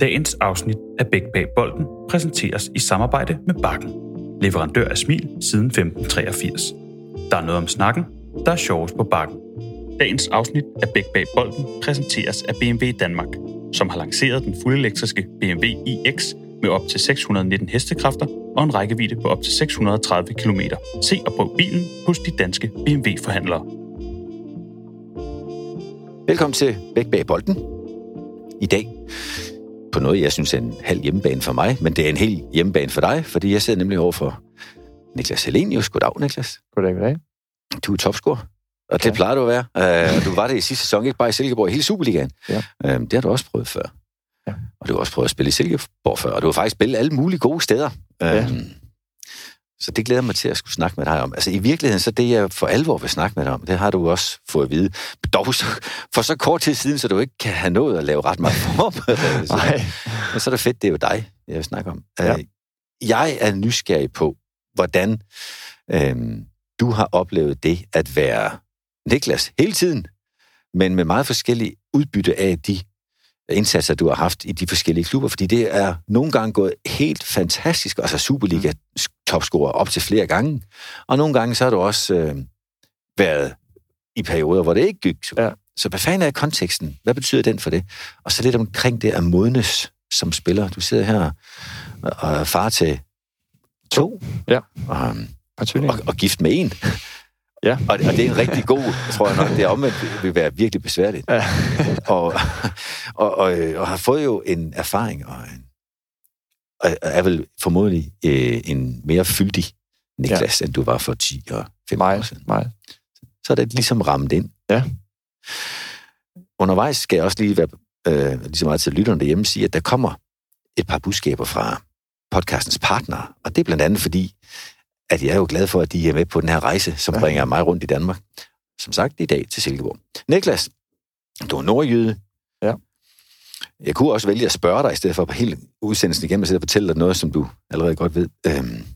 Dagens afsnit af Bæk Bag Bolden præsenteres i samarbejde med Bakken. Leverandør af smil siden 1583. Der er noget om snakken, der er sjovest på Bakken. Dagens afsnit af Bæk Bag Bolden præsenteres af BMW Danmark, som har lanceret den fuldelektriske BMW iX med op til 619 hestekræfter og en rækkevidde på op til 630 km. Se og prøv bilen hos de danske BMW-forhandlere. Velkommen til Bæk bag bolden. I dag på noget, jeg synes er en halv hjemmebane for mig, men det er en hel hjemmebane for dig, fordi jeg sidder nemlig over for Niklas Helenius. Goddag, Niklas. Goddag, goddag. Du er topscorer, og det plejer du at være. Uh, du var det i sidste sæson, ikke bare i Silkeborg, i hele Superligaen. Ja. Uh, det har du også prøvet før. Ja. Og du har også prøvet at spille i Silkeborg før, og du har faktisk spillet alle mulige gode steder. Ja. Uh, så det glæder mig til at skulle snakke med dig om. Altså i virkeligheden, så det jeg for alvor vil snakke med dig om, det har du også fået at vide. Dog så, for så kort tid siden, så du ikke kan have nået at lave ret meget forberedelse. Men så er det fedt, det er jo dig, jeg vil snakke om. Ja. Øh, Jeg er nysgerrig på, hvordan øhm, du har oplevet det at være Niklas hele tiden, men med meget forskellige udbytte af de indsatser, du har haft i de forskellige klubber, fordi det er nogle gange gået helt fantastisk, altså Superliga topscorer op til flere gange, og nogle gange så har du også øh, været i perioder, hvor det ikke gik. så- Ja. Så hvad fanden er konteksten? Hvad betyder den for det? Og så lidt omkring det at modnes som spiller. Du sidder her og er far til to, Ja. og, Og tvilling. og, og gift med en. Ja. Og, og det er en rigtig god, tror jeg nok, det er omvendt vil være virkelig besværligt. Ja. og, og, og, øh, og har fået jo en erfaring, og, en, og er vel formodentlig øh, en mere fyldig Niklas, ja. end du var for 10 og 15 år Meget, siden. meget. Så er det ligesom rammet ind. Ja. Undervejs skal jeg også lige være øh, lige så meget til lytterne derhjemme sige, at der kommer et par budskaber fra podcastens partnere, og det er blandt andet fordi, at jeg er jo glad for, at de er med på den her rejse, som Ja. bringer mig rundt i Danmark. Som sagt, i dag til Silkeborg. Niklas, du er nordjyde. Jeg kunne også vælge at spørge dig, i stedet for på hele udsendelsen igennem at sidde og fortælle dig noget, som du allerede godt ved. Øhm,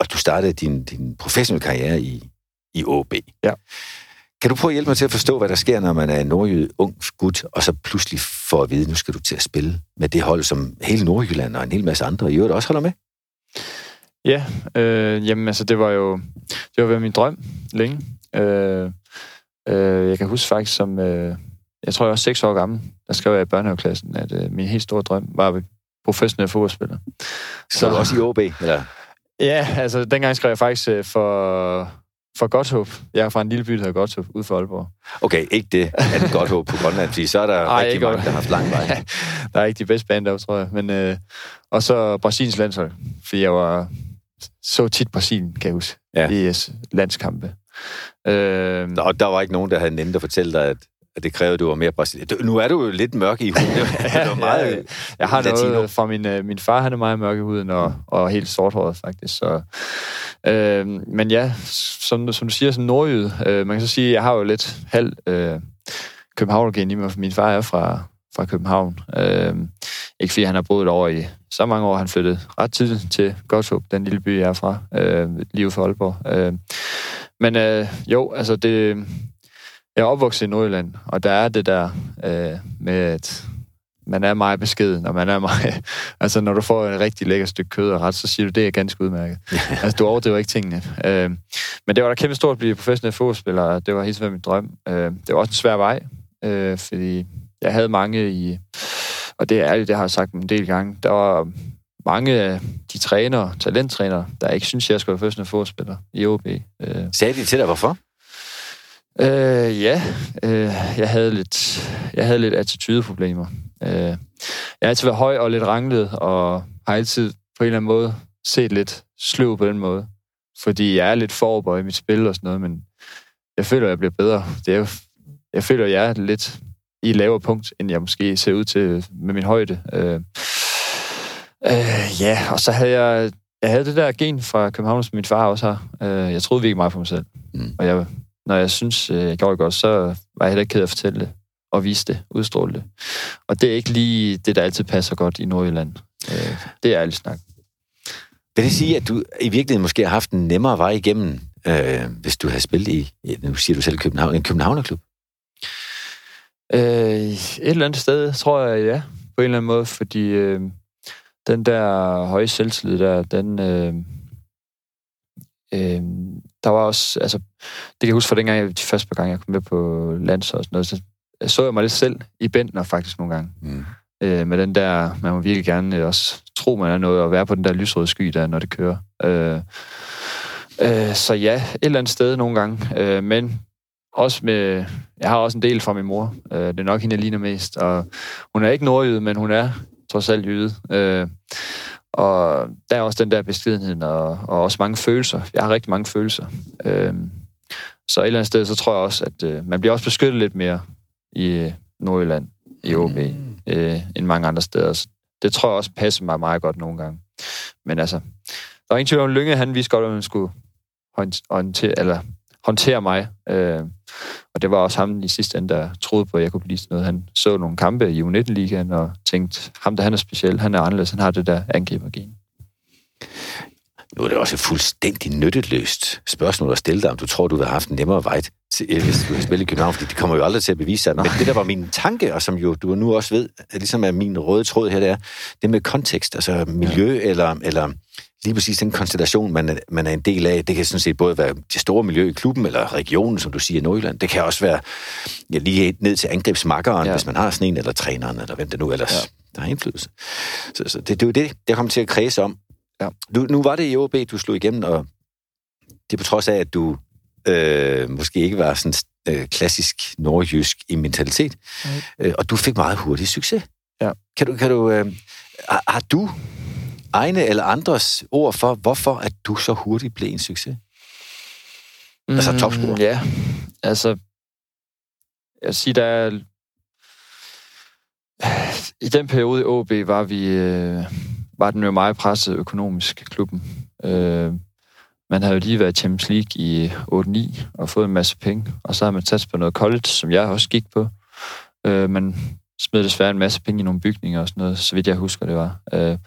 og du startede din, din professionelle karriere i, i OB. Ja. Kan du prøve at hjælpe mig til at forstå, hvad der sker, når man er en nordjyde ung gut, og så pludselig får at vide, nu skal du til at spille med det hold, som hele Nordjylland og en hel masse andre i øvrigt også holder med? Ja, øh, jamen altså, det var jo det var min drøm længe. Øh, øh, jeg kan huske faktisk, som øh, jeg tror, jeg var seks år gammel, der skrev jeg i børnehaveklassen, at øh, min helt store drøm var at blive professionel fodboldspiller. Så du også i OB? Eller? Ja, altså, dengang skrev jeg faktisk øh, for, for Godthåb. Jeg er fra en lille by, der hedder Godthåb, ude for Aalborg. Okay, ikke det er det godt håb på Grønland, fordi så er der Ej, rigtig mange, der har haft lang vej. der er ikke de bedste deroppe, tror jeg. Men, øh, og så Brasiliens landshold, fordi jeg var så tit Brasilien, kan jeg huske, Ja. i landskampe. Øh, Nå, der var ikke nogen, der havde nemt at fortælle dig, at, at det krævede, at du var mere brasilien. Du- Nu er du jo lidt mørk i huden. Det var meget ja, jeg har latino. noget fra min, øh, min far, han er meget mørk i huden og, og helt sorthåret faktisk. Så, øh, men ja, som, som du siger, som nordjyd, øh, man kan så sige, jeg har jo lidt halv øh, København-gen i mig, for min far er fra, fra København. Øh, ikke fordi han har boet over i så mange år, han flyttede ret tidligt til Godthåb, den lille by, jeg er fra, øh, lige for Aalborg. Øh, men øh, jo, altså det, jeg er opvokset i Nordjylland, og der er det der øh, med, at man er meget beskeden, og man er meget... altså, når du får et rigtig lækkert stykke kød og ret, så siger du, det er ganske udmærket. altså, du overdriver ikke tingene. Øh, men det var da kæmpe stort at blive professionel fodboldspiller, og det var helt min drøm. Øh, det var også en svær vej, øh, fordi jeg havde mange i... Og det er ærligt, det har jeg sagt en del gange. Der var mange af de trænere, talenttrænere, der ikke synes, jeg skulle være professionel fodboldspiller i OB. Øh, Sagde de til dig, hvorfor? Øh, ja, øh, jeg havde lidt, jeg havde lidt attitudeproblemer. Øh, jeg har altid været høj og lidt ranglet, og har altid på en eller anden måde set lidt sløv på den måde. Fordi jeg er lidt forberedt i mit spil og sådan noget, men jeg føler, at jeg bliver bedre. Det er jo, jeg føler, at jeg er lidt i et lavere punkt, end jeg måske ser ud til med min højde. Øh, øh, ja, og så havde jeg, jeg havde det der gen fra København, som min far også har. Øh, jeg troede virkelig meget på mig selv. Mm. Og jeg, når jeg synes, øh, jeg gjorde det godt, så var jeg heller ikke ked af at fortælle det og vise det, udstråle det. Og det er ikke lige det, der altid passer godt i Nordjylland. Øh, det er ærligt snak. Vil det sige, at du i virkeligheden måske har haft en nemmere vej igennem, øh, hvis du har spillet i, nu siger du selv København, en Københavnerklub? Øh, et eller andet sted, tror jeg, ja. på en eller anden måde, fordi øh, den der høje selvtillid der, den... Øh, øh, der var også, altså, det kan jeg huske fra dengang, jeg, de første par gange, jeg kom med på landshold og sådan noget, så så jeg mig lidt selv i Bentner faktisk nogle gange. Mm. Øh, med den der, man må virkelig gerne øh, også tro, man er noget, og være på den der lysrøde sky der, når det kører. Øh, øh, så ja, et eller andet sted nogle gange. Øh, men også med, jeg har også en del fra min mor. Øh, det er nok hende, jeg ligner mest. Og hun er ikke nordjyde, men hun er trods alt jyde. Øh, og der er også den der beskedenhed, og, og også mange følelser. Jeg har rigtig mange følelser. Øh, så et eller andet sted, så tror jeg også, at øh, man bliver også beskyttet lidt mere i øh, Nordjylland, i OB, mm. øh, end mange andre steder. Så det tror jeg også passer mig meget godt nogle gange. Men altså, der var ingen tvivl om, Lynge, han vidste godt, at man skulle håndtere, eller håndtere mig. Øh, og det var også ham i sidste ende, der troede på, at jeg kunne blive sådan noget. Han så nogle kampe i U19-ligaen og tænkte, ham der han er speciel, han er anderledes, han har det der angribergen. Nu er det også et fuldstændig nytteløst spørgsmål at stille dig, om du tror, du vil have haft en nemmere vej, til, hvis du vil spille i København, fordi det kommer jo aldrig til at bevise sig. Men det, der var min tanke, og som jo du nu også ved, ligesom er min røde tråd her, det er det med kontekst, altså miljø, ja. eller, eller lige præcis den konstellation, man er, man er en del af. Det kan sådan set både være det store miljø i klubben, eller regionen, som du siger, i Nordjylland. Det kan også være ja, lige ned til angrebsmakkeren, ja. hvis man har sådan en, eller træneren, eller hvem det nu ellers ja. der har indflydelse. Så, så det, det er jo det, der kommer til at kredse om. Ja. Du, nu var det i OB, du slog igennem, og det er på trods af, at du øh, måske ikke var sådan øh, klassisk nordjysk i mentalitet, okay. øh, og du fik meget hurtig succes. Ja. Kan du, kan du, øh, har, har du egne eller andres ord for, hvorfor at du så hurtigt blev en succes? Mm, altså topscorer. Ja, altså, jeg siger, der er, i den periode i OB var vi, øh, var den jo meget presset økonomisk, klubben. Øh, man havde jo lige været i Champions League i 8-9 og fået en masse penge, og så har man sat på noget college, som jeg også gik på. Øh, man smed desværre en masse penge i nogle bygninger og sådan noget, så vidt jeg husker, det var. Øh,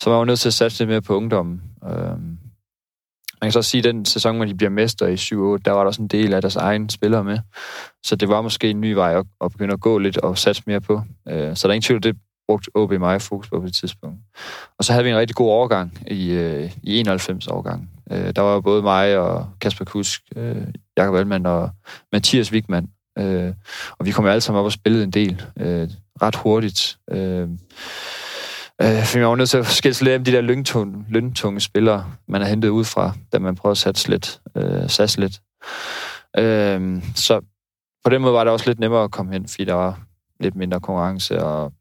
så man var nødt til at satse lidt mere på ungdommen. Øh, man kan så sige, at den sæson, hvor de bliver mester i 7-8, der var der også en del af deres egne spillere med. Så det var måske en ny vej at, at begynde at gå lidt og satse mere på. Øh, så der er ingen tvivl, det brugt OB meget fokus på på det tidspunkt. Og så havde vi en rigtig god overgang i, øh, i 91 overgang. Øh, der var både mig og Kasper Kusk, øh, Jakob Almand og Mathias Wigman. Øh, og vi kom alle sammen op og spillede en del øh, ret hurtigt. Øh, Øh, for jeg var nødt til at skille lidt af de der løntunge, løntunge spillere, man har hentet ud fra, da man prøvede at satse lidt. Øh, satse lidt. Øh, så på den måde var det også lidt nemmere at komme hen, fordi der var lidt mindre konkurrence. Og,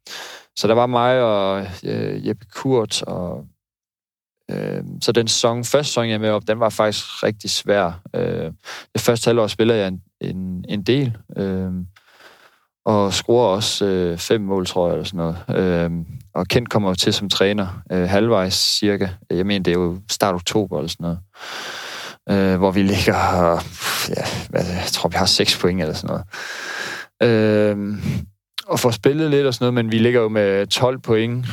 så der var mig og øh, Jeppe Kurt, og øh, så den song, første song, jeg med op, den var faktisk rigtig svær. Øh, det første halvår spillede jeg en, en, en del, øh, og scorer også øh, fem mål, tror jeg, eller sådan noget. Øh, og Kent kommer til som træner øh, halvvejs cirka. Jeg mener, det er jo start oktober eller sådan noget. Øh, hvor vi ligger, ja, hvad, jeg tror, vi har seks point eller sådan noget. Øh, og får spillet lidt og sådan noget, men vi ligger jo med 12 point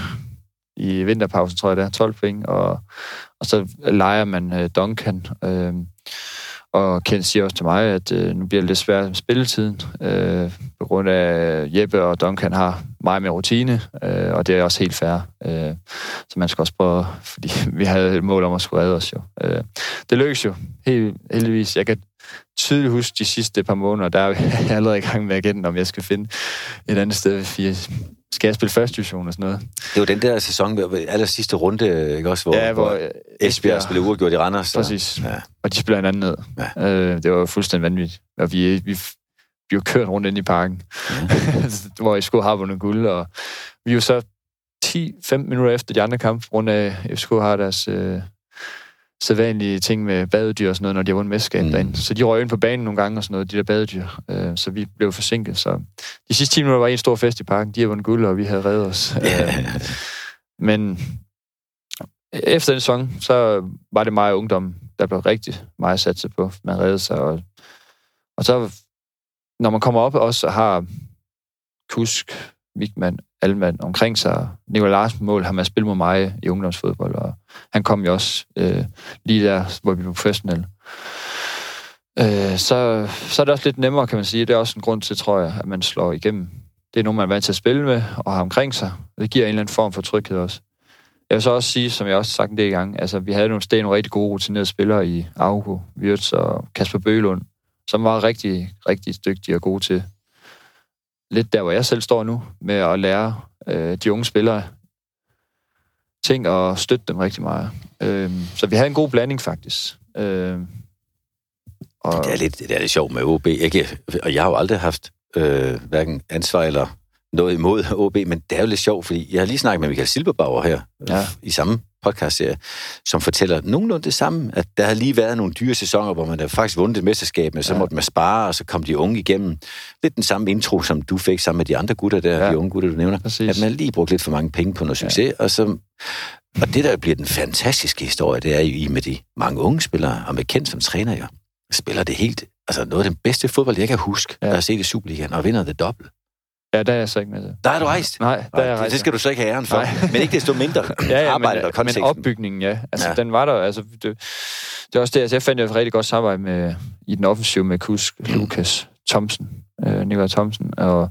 i vinterpausen, tror jeg det er, 12 point, og, og så leger man øh, Duncan. Øh, og Ken siger også til mig, at øh, nu bliver det lidt svært med spilletiden, øh, på grund af øh, Jeppe og Duncan har meget mere rutine, øh, og det er også helt fair. Øh, så man skal også prøve, fordi vi havde et mål om at skulle redde os jo. Øh, det lykkes jo, helt, heldigvis. Jeg kan tydeligt huske de sidste par måneder, der er jeg allerede i gang med agenten, om jeg skal finde et andet sted, skal jeg spille første division og sådan noget. Det var den der sæson, aller sidste runde, ikke også, hvor, ja, hvor, hvor Esbjerg, spillede uafgjort i Randers. Præcis. Ja. Og de spiller hinanden ned. Ja. Øh, det var fuldstændig vanvittigt. Og vi, vi, vi jo kørt rundt ind i parken, ja. hvor I skulle have vundet guld, og vi er jo så 10-15 minutter efter de andre kampe, rundt af FCK har deres øh, sædvanlige ting med badedyr og sådan noget, når de har vundet mesterskab mm. derinde. Så de røg ind på banen nogle gange og sådan noget, de der badedyr. Øh, så vi blev forsinket. Så de sidste 10 minutter var en stor fest i parken. De havde vundet guld, og vi havde reddet os. øh, men efter den sæson, så var det meget ungdom, der blev rigtig meget sat på. Man reddede sig. Og, og så, når man kommer op også og har Kusk, Vigman, Alman omkring sig. Nikolaj Larsen mål har man spillet mod mig i ungdomsfodbold, og han kom jo også øh, lige der, hvor vi var professionelle. Øh, så, så er det også lidt nemmere, kan man sige. Det er også en grund til, tror jeg, at man slår igennem Det er nogen, man er vant til at spille med og har omkring sig. Det giver en eller anden form for tryghed også. Jeg vil så også sige, som jeg også har sagt en del gange, altså vi havde nogle steder nogle rigtig gode rutinerede spillere i Augo, Wirtz og Kasper Bølund, som var rigtig, rigtig dygtige og gode til lidt der, hvor jeg selv står nu, med at lære øh, de unge spillere ting og støtte dem rigtig meget. Øh, så vi havde en god blanding faktisk. Øh, og... Det, er lidt, det er lidt sjovt med OB. Jeg kan, og jeg har jo aldrig haft øh, hverken ansvar eller noget imod OB, men det er jo lidt sjovt, fordi jeg har lige snakket med Michael Silberbauer her ja. i samme podcastserie, som fortæller nogenlunde det samme, at der har lige været nogle dyre sæsoner, hvor man har faktisk vundet et mesterskab, men så ja. måtte man spare, og så kom de unge igennem. Lidt den samme intro, som du fik sammen med de andre gutter der, ja. de unge gutter, du nævner. Præcis. At man lige brugt lidt for mange penge på noget succes, ja. og så og det, der bliver den fantastiske historie, det er jo i med de mange unge spillere, og med kendt som træner jo, spiller det helt, altså noget af den bedste fodbold, jeg kan huske, ja. at se det i Superligaen, og vinder det dobbelt. Ja, der er jeg så ikke med det. Der er du rejst? Nej, der er jeg rejst. Det skal du så ikke have æren for. Nej. Men ikke desto mindre ja, ja, men, og men opbygningen, ja. Altså, ja. den var der. Altså, det, det er også det, altså, jeg fandt jo et rigtig godt samarbejde med, i den offensive med Kusk. Lukas Thomsen, øh, Nikolaj Thomsen, og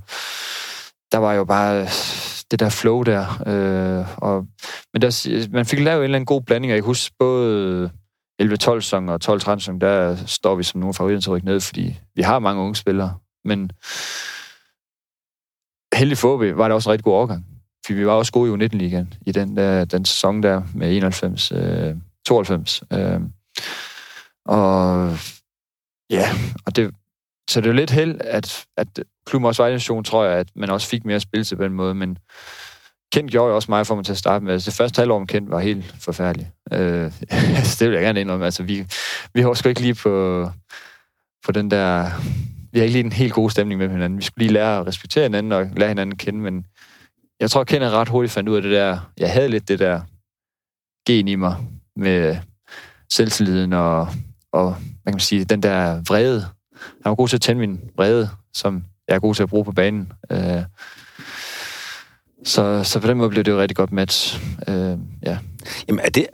der var jo bare det der flow der. Øh, og, men der, man fik lavet en eller anden god blanding, og jeg husker både 11-12 sæson og 12-13 sæson, der står vi som nogle favoritter til at rykke ned, fordi vi har mange unge spillere, men heldig for vi var det også en rigtig god overgang. For vi var også gode i U19-ligaen i den, der, den sæson der med 91, øh, 92. Øh, og ja, og det, så det er lidt held, at, at klubben også var i en tror jeg, at man også fik mere spil til på den måde, men Kent gjorde jo også meget for mig til at starte med. Altså, det første halvår med Kent var helt forfærdeligt. Øh, det vil jeg gerne indrømme. Altså, vi, vi har sgu ikke lige på, på den der vi har ikke lige en helt god stemning med hinanden. Vi skulle lige lære at respektere hinanden og lære hinanden at kende, men jeg tror, Kenneth ret hurtigt fandt ud af det der. Jeg havde lidt det der gen i mig med selvtilliden og, og hvad kan man sige, den der vrede. Han var god til at tænde min vrede, som jeg er god til at bruge på banen. Øh, så, så på den måde blev det jo rigtig godt match. Øh, ja. Jamen, er det,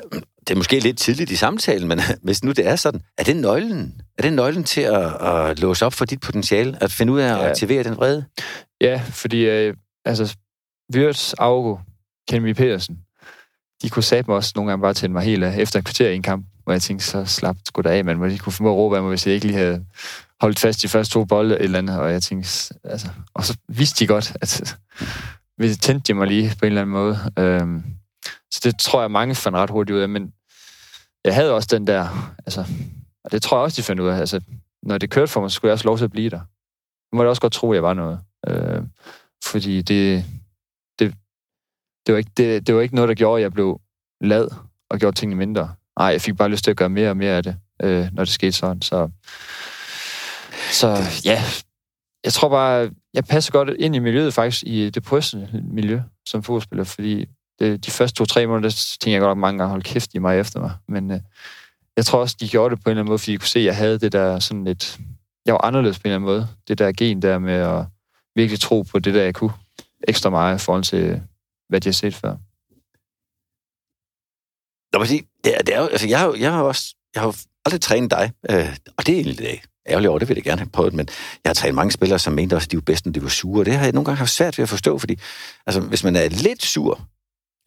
det er måske lidt tidligt i samtalen, men hvis nu det er sådan, er det nøglen? Er det nøglen til at, at låse op for dit potentiale? At finde ud af at ja. aktivere den vrede? Ja, fordi øh, altså, Wirtz, Augo, Kenny Petersen, de kunne mig også nogle gange bare tænde mig helt af efter en kvarter i en kamp, hvor jeg tænkte, så slap sgu da af, man. Hvor de kunne formå at råbe af mig, hvis jeg ikke lige havde holdt fast i de første to bolde eller andet. Og jeg tænkte, altså, og så vidste de godt, at vi tændte de mig lige på en eller anden måde. Øhm, så det tror jeg, mange fandt ret hurtigt ud af, men jeg havde også den der, altså, og det tror jeg også, de fandt ud af, altså, når det kørte for mig, så skulle jeg også lov til at blive der. Nu må jeg også godt tro, at jeg var noget. Øh, fordi det, det, det, var ikke, det, det var ikke noget, der gjorde, at jeg blev lad og gjorde tingene mindre. Nej, jeg fik bare lyst til at gøre mere og mere af det, øh, når det skete sådan. Så, så ja, jeg tror bare, jeg passer godt ind i miljøet faktisk, i det professionelle miljø som fodboldspiller, fordi det, de første to-tre måneder, der tænkte jeg godt nok mange gange, hold kæft, de mig efter mig. Men øh, jeg tror også, de gjorde det på en eller anden måde, fordi de kunne se, at jeg havde det der sådan lidt... Jeg var anderledes på en eller anden måde. Det der gen der med at virkelig tro på det der, jeg kunne ekstra meget i forhold til, hvad de har set før. Nå, men det er, det er jo, altså, jeg har, jeg har også, jeg har aldrig trænet dig, øh, og det er egentlig det ærgerligt over, det vil jeg gerne have prøvet, men jeg har trænet mange spillere, som mente også, at de var bedst, når de var sure, og det har jeg nogle gange haft svært ved at forstå, fordi altså, hvis man er lidt sur,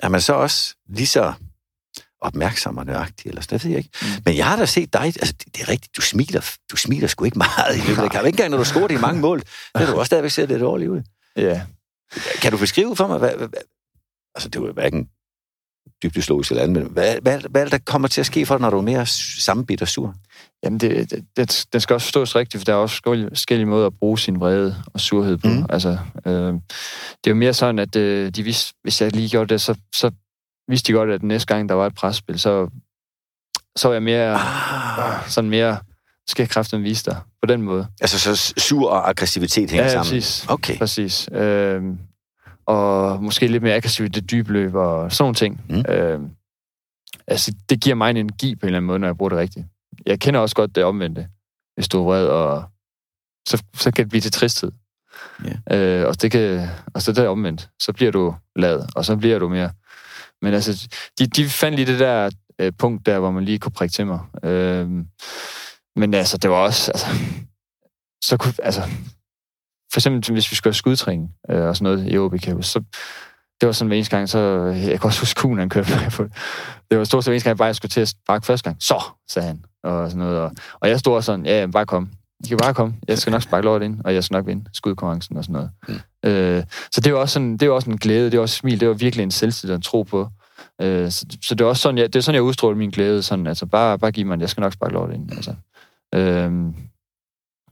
er man så også lige så opmærksom og nøjagtig, eller sådan, det ved jeg ikke. Mm. Men jeg har da set dig, altså det, det er rigtigt, du smiler, du smiler sgu ikke meget i løbet af kampen. Ikke engang, når du scorer i mange mål, det er du også stadigvæk ser lidt dårligt ud. Ja. Kan du beskrive for mig, hvad, hvad, altså det var hverken dybdeslogisk eller andet, men hvad, hvad, hvad er der kommer til at ske for dig, når du er mere sammenbit og sur? Jamen, det, det, det, det skal også forstås rigtigt, for der er også forskellige måder at bruge sin vrede og surhed på. Mm. Altså, øh, det er jo mere sådan, at øh, de vidste, hvis jeg lige gjorde det, så, så vidste de godt, at næste gang, der var et presspil, så, så var jeg mere, ah. sådan mere, skal jeg kræften vise dig på den måde. Altså, så sur og aggressivitet hænger ja, sammen? præcis. Okay. Præcis. Øh, og måske lidt mere aggressiv i det dybe løb og sådan nogle ting. Mm. Øh, altså, det giver mig en energi på en eller anden måde, når jeg bruger det rigtigt jeg kender også godt det omvendte. Hvis du er vred, og så, så kan det blive til tristhed. Yeah. Øh, og, det kan, og så det er omvendt. Så bliver du lad, og så bliver du mere. Men altså, de, de fandt lige det der øh, punkt der, hvor man lige kunne prikke til mig. Øh, men altså, det var også... Altså, så kunne, altså, for eksempel, hvis vi skulle have skudtræning øh, og sådan noget i OB så det var sådan hver eneste gang, så jeg kan også huske kugen, han kørte på. Det var stort set hver eneste gang, bare jeg skulle til at sparke første gang. Så, sagde han. Og, sådan noget. Og, og jeg stod sådan, ja, bare kom. I kan bare komme. Jeg skal nok sparke lort ind, og jeg skal nok vinde skudkonkurrencen og sådan noget. Mm. Øh, så det var også sådan, det var også en glæde, det var også smil, det var virkelig en selvtid at tro på. Øh, så, så, det er også sådan, jeg, det er sådan, jeg udstråler min glæde. Sådan, altså, bare, bare giv mig jeg skal nok sparke lort ind. Altså. Øh,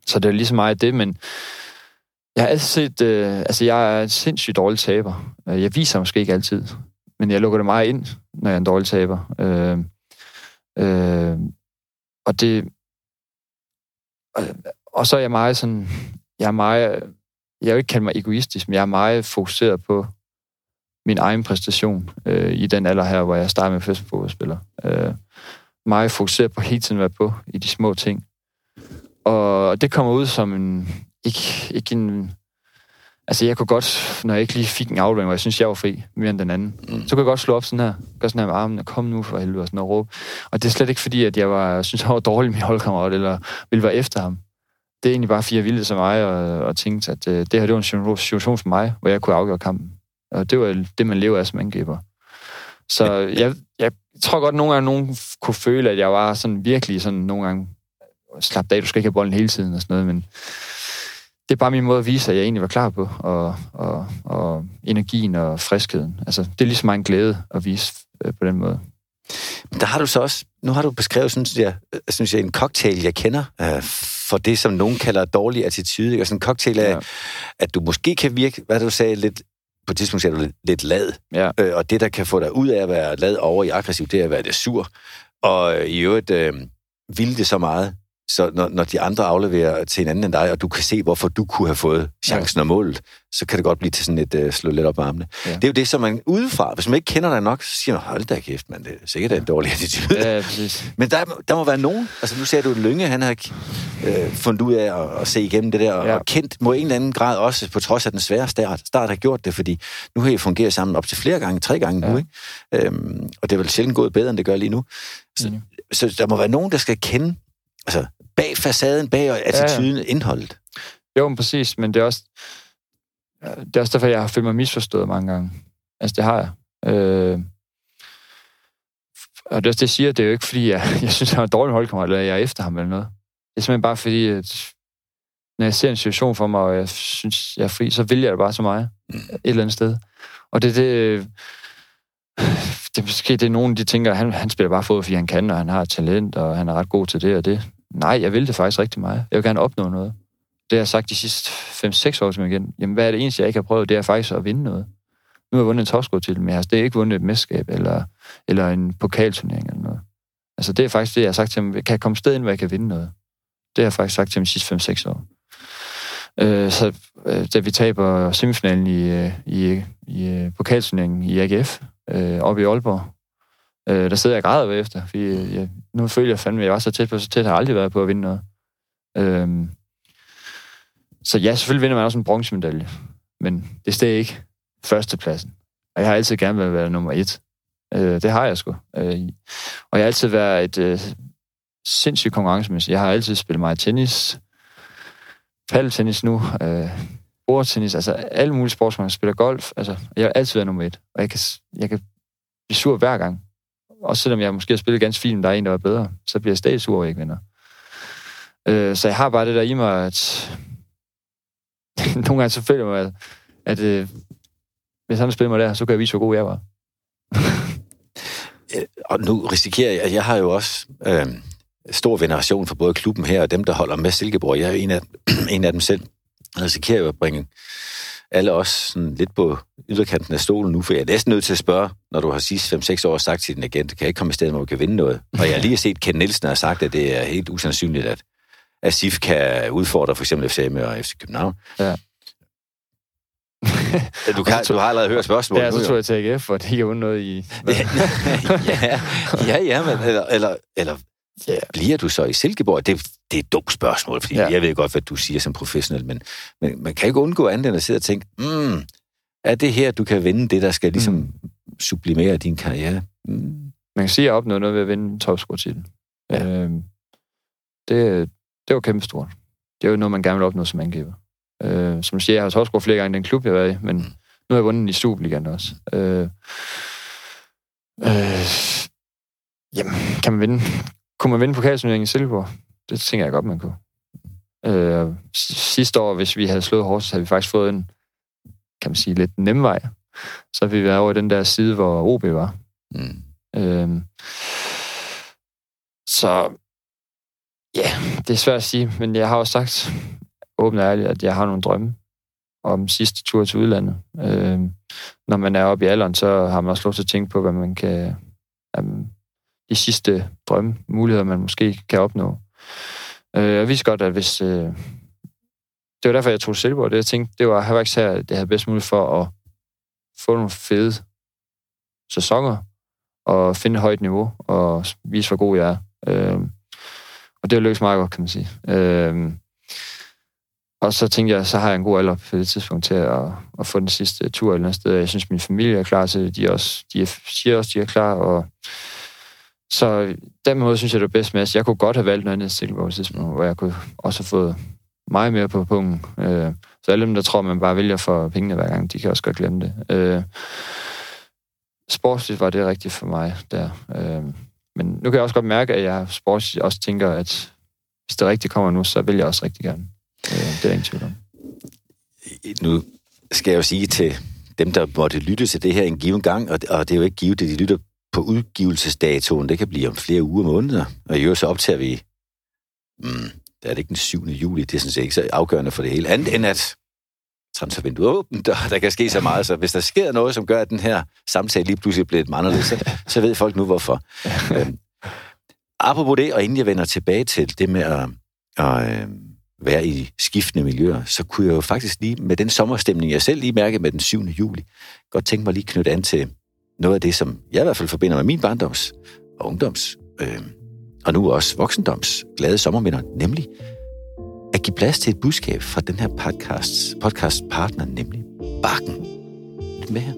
så det er lige så meget det, men jeg har altid set, øh, altså jeg er en sindssygt dårlig taber. Øh, jeg viser måske ikke altid, men jeg lukker det meget ind, når jeg er en dårlig taber. Øh, øh, og det... Og, og så er jeg meget sådan... Jeg er meget... Jeg vil ikke kalde mig egoistisk, men jeg er meget fokuseret på min egen præstation øh, i den alder her, hvor jeg starter med første fodboldspiller. Øh, meget fokuseret på hele tiden at være på i de små ting. Og det kommer ud som en, ikke, ikke en... Altså, jeg kunne godt, når jeg ikke lige fik en aflevering, hvor jeg synes, jeg var fri mere end den anden, mm. så kunne jeg godt slå op sådan her, gøre sådan her med armen, kom nu for helvede, og sådan og råbe. Og det er slet ikke fordi, at jeg var, synes, jeg var dårlig med holdkammerat, eller ville være efter ham. Det er egentlig bare, fordi jeg ville så mig, og, og tænkte, at uh, det her, det var en situation for mig, hvor jeg kunne afgøre kampen. Og det var det, man lever af som angriber. Så jeg, jeg tror godt, at nogle gange nogen kunne føle, at jeg var sådan virkelig sådan nogle gange slap af, du skal ikke have bolden hele tiden og sådan noget, men det er bare min måde at vise, at jeg egentlig var klar på, og, og, og energien og friskheden. Altså, det er lige så meget en glæde at vise øh, på den måde. Men der har du så også, nu har du beskrevet, synes jeg, øh, synes jeg en cocktail, jeg kender, øh, for det, som nogen kalder dårlig attitude. Ikke? Og sådan en cocktail af, ja. at du måske kan virke, hvad du sagde, lidt på et tidspunkt er du lidt, lidt lad. Ja. Øh, og det, der kan få dig ud af at være lad over i aggressiv, det er at være det sur. Og øh, i øvrigt øh, vil det så meget, så når, når de andre afleverer til en anden end dig, og du kan se, hvorfor du kunne have fået chancen ja. og målet, så kan det godt blive til sådan et uh, slå lidt op armene. Ja. Det er jo det, som man udefra, hvis man ikke kender dig nok, så siger man, hold da kæft, man, det er sikkert ja. en dårlig attitude. Ja, præcis. Men der, der må være nogen, altså nu ser du Lønge, han har øh, fundet ud af at, at se igennem det der, og, ja. og kendt må en eller anden grad også, på trods af den svære start, start har gjort det, fordi nu har I fungeret sammen op til flere gange, tre gange ja. nu, ikke? Øhm, og det er vel sjældent gået bedre, end det gør lige nu. Så, mm. så der må være nogen, der skal kende, altså bag facaden, bag attituden, ja, ja. indholdet. Jo, men præcis, men det er også, det er også derfor, jeg har følt mig misforstået mange gange. Altså, det har jeg. Øh, og det er også det, jeg siger, det er jo ikke, fordi jeg, jeg synes, han er en dårlig holdkammerat, eller jeg er efter ham eller noget. Det er simpelthen bare fordi, at når jeg ser en situation for mig, og jeg synes, jeg er fri, så vil jeg det bare så meget. Mm. Et eller andet sted. Og det er det... Det er måske det er nogen, de tænker, at han, han spiller bare fodbold, fordi han kan, og han har talent, og han er ret god til det og det. Nej, jeg vil det faktisk rigtig meget. Jeg vil gerne opnå noget. Det har jeg sagt de sidste 5-6 år til mig igen. Jamen, hvad er det eneste, jeg ikke har prøvet? Det er faktisk at vinde noget. Nu har jeg vundet en topscore til, men jeg har det ikke vundet et mesterskab eller, eller en pokalturnering eller noget. Altså, det er faktisk det, jeg har sagt til ham. Kan jeg komme sted ind, hvor jeg kan vinde noget? Det har jeg faktisk sagt til ham de sidste 5-6 år. Øh, så øh, da vi taber semifinalen i, øh, i, i øh, pokalturneringen i AGF øh, oppe i Aalborg, Øh, der sidder jeg og græder bagefter, fordi jeg, nu føler jeg fandme, at jeg var så tæt på, så tæt har jeg aldrig været på at vinde noget. Øh, så ja, selvfølgelig vinder man også en bronzemedalje, men det står ikke førstepladsen. Og jeg har altid gerne været, været nummer et. Øh, det har jeg sgu. Øh, og jeg har altid været et øh, sindssygt konkurrencemæssigt. Jeg har altid spillet meget tennis, paddeltennis nu, øh, bordtennis, altså alle mulige sportsmænd, Jeg spiller golf, altså jeg har altid været nummer et. Og jeg kan, jeg kan blive sur hver gang. Også selvom jeg måske har spillet ganske fint, der er en, der er bedre, så bliver jeg stadig sur, ikke vinder. Øh, så jeg har bare det der i mig, at nogle gange så føler jeg mig, at, at øh, hvis han spiller mig der, så kan jeg vise, hvor god jeg var. Øh, og nu risikerer jeg, at jeg har jo også øh, stor veneration for både klubben her og dem, der holder med Silkeborg. Jeg er en af, en af dem selv. Jeg risikerer jo at bringe alle os sådan lidt på yderkanten af stolen nu, for jeg er næsten nødt til at spørge, når du har sidst 5-6 år sagt til din agent, kan jeg ikke komme i stedet, hvor du kan vinde noget? Og jeg har lige set, Ken Nielsen har sagt, at det er helt usandsynligt, at, at SIF kan udfordre for eksempel FCM og FC København. Ja. du, kan, du har allerede hørt spørgsmålet. Ja, så tror jeg til AGF, for det er noget i... ja, ja, ja, men eller, eller, eller ja. bliver du så i Silkeborg? Det, det er et dumt spørgsmål, fordi ja. jeg ved godt, hvad du siger som professionel, men, men man kan ikke undgå andet end at sidde og tænke, mm, er det her, du kan vinde det, der skal ligesom mm. sublimere din karriere? Mm. Man kan sige, at jeg opnåede noget ved at vinde topscore-titlen. Ja. Øhm, det, det var kæmpe stort. Det er jo noget, man gerne vil opnå som angriber. Øh, som siger, jeg har gået flere gange i den klub, jeg har været i, men nu har jeg vundet i Superligaen også. Øh, øh, jamen, kan man vinde? Kunne man vinde pokalturneringen i Silkeborg? Det tænker jeg godt, man kunne. Øh, sidste år, hvis vi havde slået Horsens, havde vi faktisk fået en, kan man sige, lidt nem vej. Så vi være over den der side, hvor OB var. Mm. Øh, så ja, det er svært at sige, men jeg har også sagt åbent og ærligt, at jeg har nogle drømme om sidste tur til udlandet. Øh, når man er oppe i alderen, så har man også lov til at tænke på, hvad man kan... De sidste drømme, muligheder, man måske kan opnå. Øh, jeg vidste godt, at hvis... Øh, det var derfor, jeg tog Silkeborg. Det jeg tænkte, det var Havax her, det havde bedst muligt for at få nogle fede sæsoner og finde et højt niveau og vise, hvor god jeg er. Øh, og det har lykkes meget godt, kan man sige. Øh, og så tænkte jeg, så har jeg en god alder på det tidspunkt til at, at få den sidste tur et eller andet sted. Jeg synes, min familie er klar til det. De, også, de siger også, de er klar. Og så den måde synes jeg, det er bedst med. Altså, jeg kunne godt have valgt noget andet Silkeborg tidspunkt, hvor jeg kunne også have fået meget mere på punkten. Øh, så alle dem, der tror, man bare vælger for pengene hver gang, de kan også godt glemme det. Øh, sportsligt var det rigtigt for mig der. Øh, men nu kan jeg også godt mærke, at jeg sportsligt også tænker, at hvis det rigtigt kommer nu, så vil jeg også rigtig gerne. Øh, det er ingen tvivl om. Nu skal jeg jo sige til dem, der måtte lytte til det her en given gang, og, og det er jo ikke givet, at de lytter på udgivelsesdatoen. Det kan blive om flere uger og måneder. Og i øvrigt så optager vi... Mm, der er det ikke den 7. juli. Det er sådan set ikke så afgørende for det hele. Andet end at transfervinduet er åbent, og der kan ske så meget. Så hvis der sker noget, som gør, at den her samtale lige pludselig bliver lidt anderledes, så, så ved folk nu, hvorfor. øhm, apropos det, og inden jeg vender tilbage til det med at, at, øhm, være i skiftende miljøer, så kunne jeg jo faktisk lige, med den sommerstemning, jeg selv lige mærkede med den 7. juli, godt tænke mig lige knytte an til noget af det, som jeg i hvert fald forbinder med min barndoms og ungdoms, øh, og nu også voksendoms glade sommerminder, nemlig at give plads til et budskab fra den her podcast, podcast partner, nemlig Bakken. Lidt med her.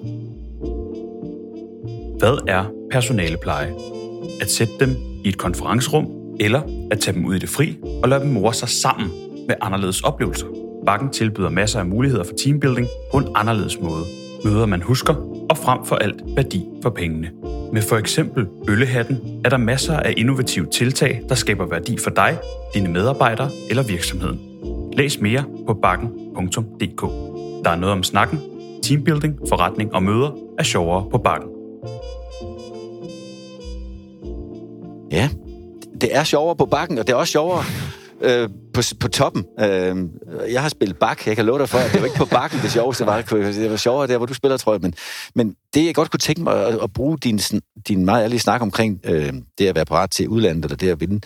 Hvad er personalepleje? At sætte dem i et konferencerum, eller at tage dem ud i det fri og lade dem more sig sammen med anderledes oplevelser. Bakken tilbyder masser af muligheder for teambuilding på en anderledes måde. Møder man husker, og frem for alt værdi for pengene. Med for eksempel Øllehatten er der masser af innovative tiltag, der skaber værdi for dig, dine medarbejdere eller virksomheden. Læs mere på bakken.dk. Der er noget om snakken, teambuilding, forretning og møder er sjovere på bakken. Ja, det er sjovere på bakken, og det er også sjovere øh, på, på toppen. Øh, jeg har spillet bak. Jeg kan love dig for, at det var ikke på bakken, det sjoveste var. Det var sjovere der, hvor du spiller, tror jeg. Men, men det, jeg godt kunne tænke mig at, at bruge din, din meget ærlige snak omkring øh, det at være parat til udlandet, eller det at vinde,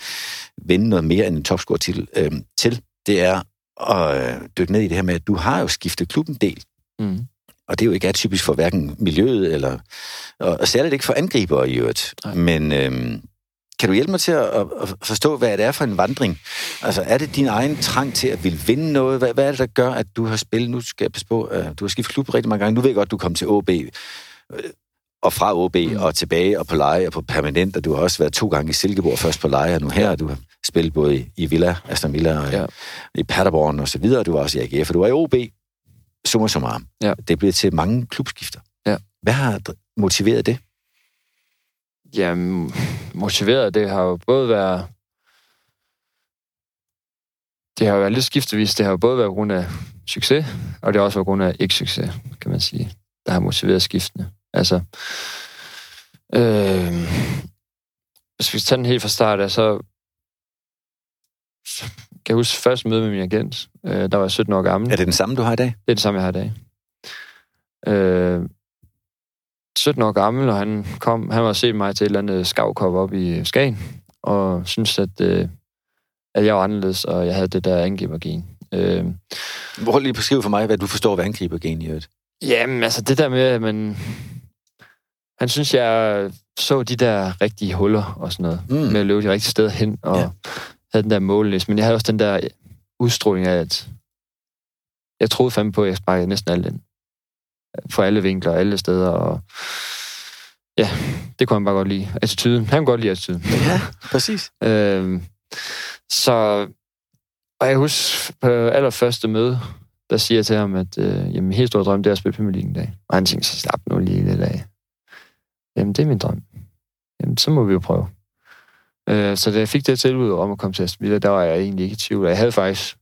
vinde noget mere end en topscore til, øh, til, det er at øh, dykke ned i det her med, at du har jo skiftet klubben del. Mm. Og det er jo ikke atypisk for hverken miljøet, eller, og, og særligt ikke for angriber i øvrigt. Nej. Men øh, kan du hjælpe mig til at, at forstå, hvad det er for en vandring? Altså, er det din egen trang til at ville vinde noget? Hvad, hvad er det, der gør, at du har spillet? Nu skal jeg passe på, uh, du har skiftet klub rigtig mange gange. Nu ved jeg godt, at du kom til OB, øh, og fra OB mm. og tilbage og på leje og på permanent, og du har også været to gange i Silkeborg, først på leje og nu her, du har spillet både i, i Villa, Aston Villa og ja. i Paderborn og så videre, du var også i AGF, og du var i OB, summa summarum. Ja. Det bliver til mange klubskifter. Ja. Hvad har motiveret det? Ja, motiveret, det har jo både været... Det har jo været lidt skiftevis. Det har jo både været på grund af succes, og det har også været på grund af ikke-succes, kan man sige, der har motiveret skiftene. Altså, øh, hvis vi tager den helt fra start så kan jeg huske første møde med min agent, øh, der var jeg 17 år gammel. Er det den samme, du har i dag? Det er den samme, jeg har i dag. Øh, 17 år gammel, og han kom, han var set mig til et eller andet skavkop op i Skagen, og synes at, øh, at jeg var anderledes, og jeg havde det der angribergen. Øh, Hvor lige beskrive for mig, hvad du forstår ved angribergen i øvrigt. Jamen, altså det der med, at man... Han synes, jeg så de der rigtige huller og sådan noget, mm. med at løbe de rigtige steder hen, og ja. havde den der målliste. Men jeg havde også den der udstråling af, at jeg troede fandme på, at jeg sparkede næsten alt ind fra alle vinkler, alle steder, og ja, det kunne han bare godt lide. Attituden. Han kunne godt lide attituden. Ja, præcis. øhm, så, og jeg husker på allerførste møde, der siger jeg til ham, at øh, jamen, helt stor drøm, det er at spille Premier League en dag. Og han tænker, så slap nu lige lidt af. Jamen, det er min drøm. Jamen, så må vi jo prøve. Øh, så da jeg fik det tilbud om at komme til Aston Villa, der var jeg egentlig ikke i tvivl. Jeg havde faktisk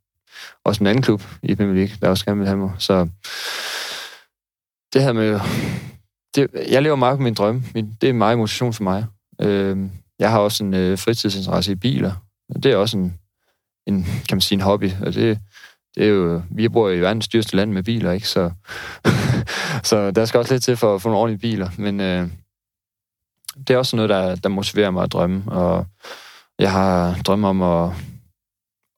også en anden klub i Premier League, der også gerne ville have mig. Så det her med... Det, jeg lever meget på min drøm. Min, det er meget motivation for mig. Øh, jeg har også en øh, fritidsinteresse i biler. Det er også en, en, kan man sige, en hobby. Og det, det er jo, vi bor i verdens dyreste land med biler, ikke? Så, så der skal også lidt til for at få nogle ordentlige biler. Men øh, det er også noget, der, der motiverer mig at drømme. Og jeg har drømme om at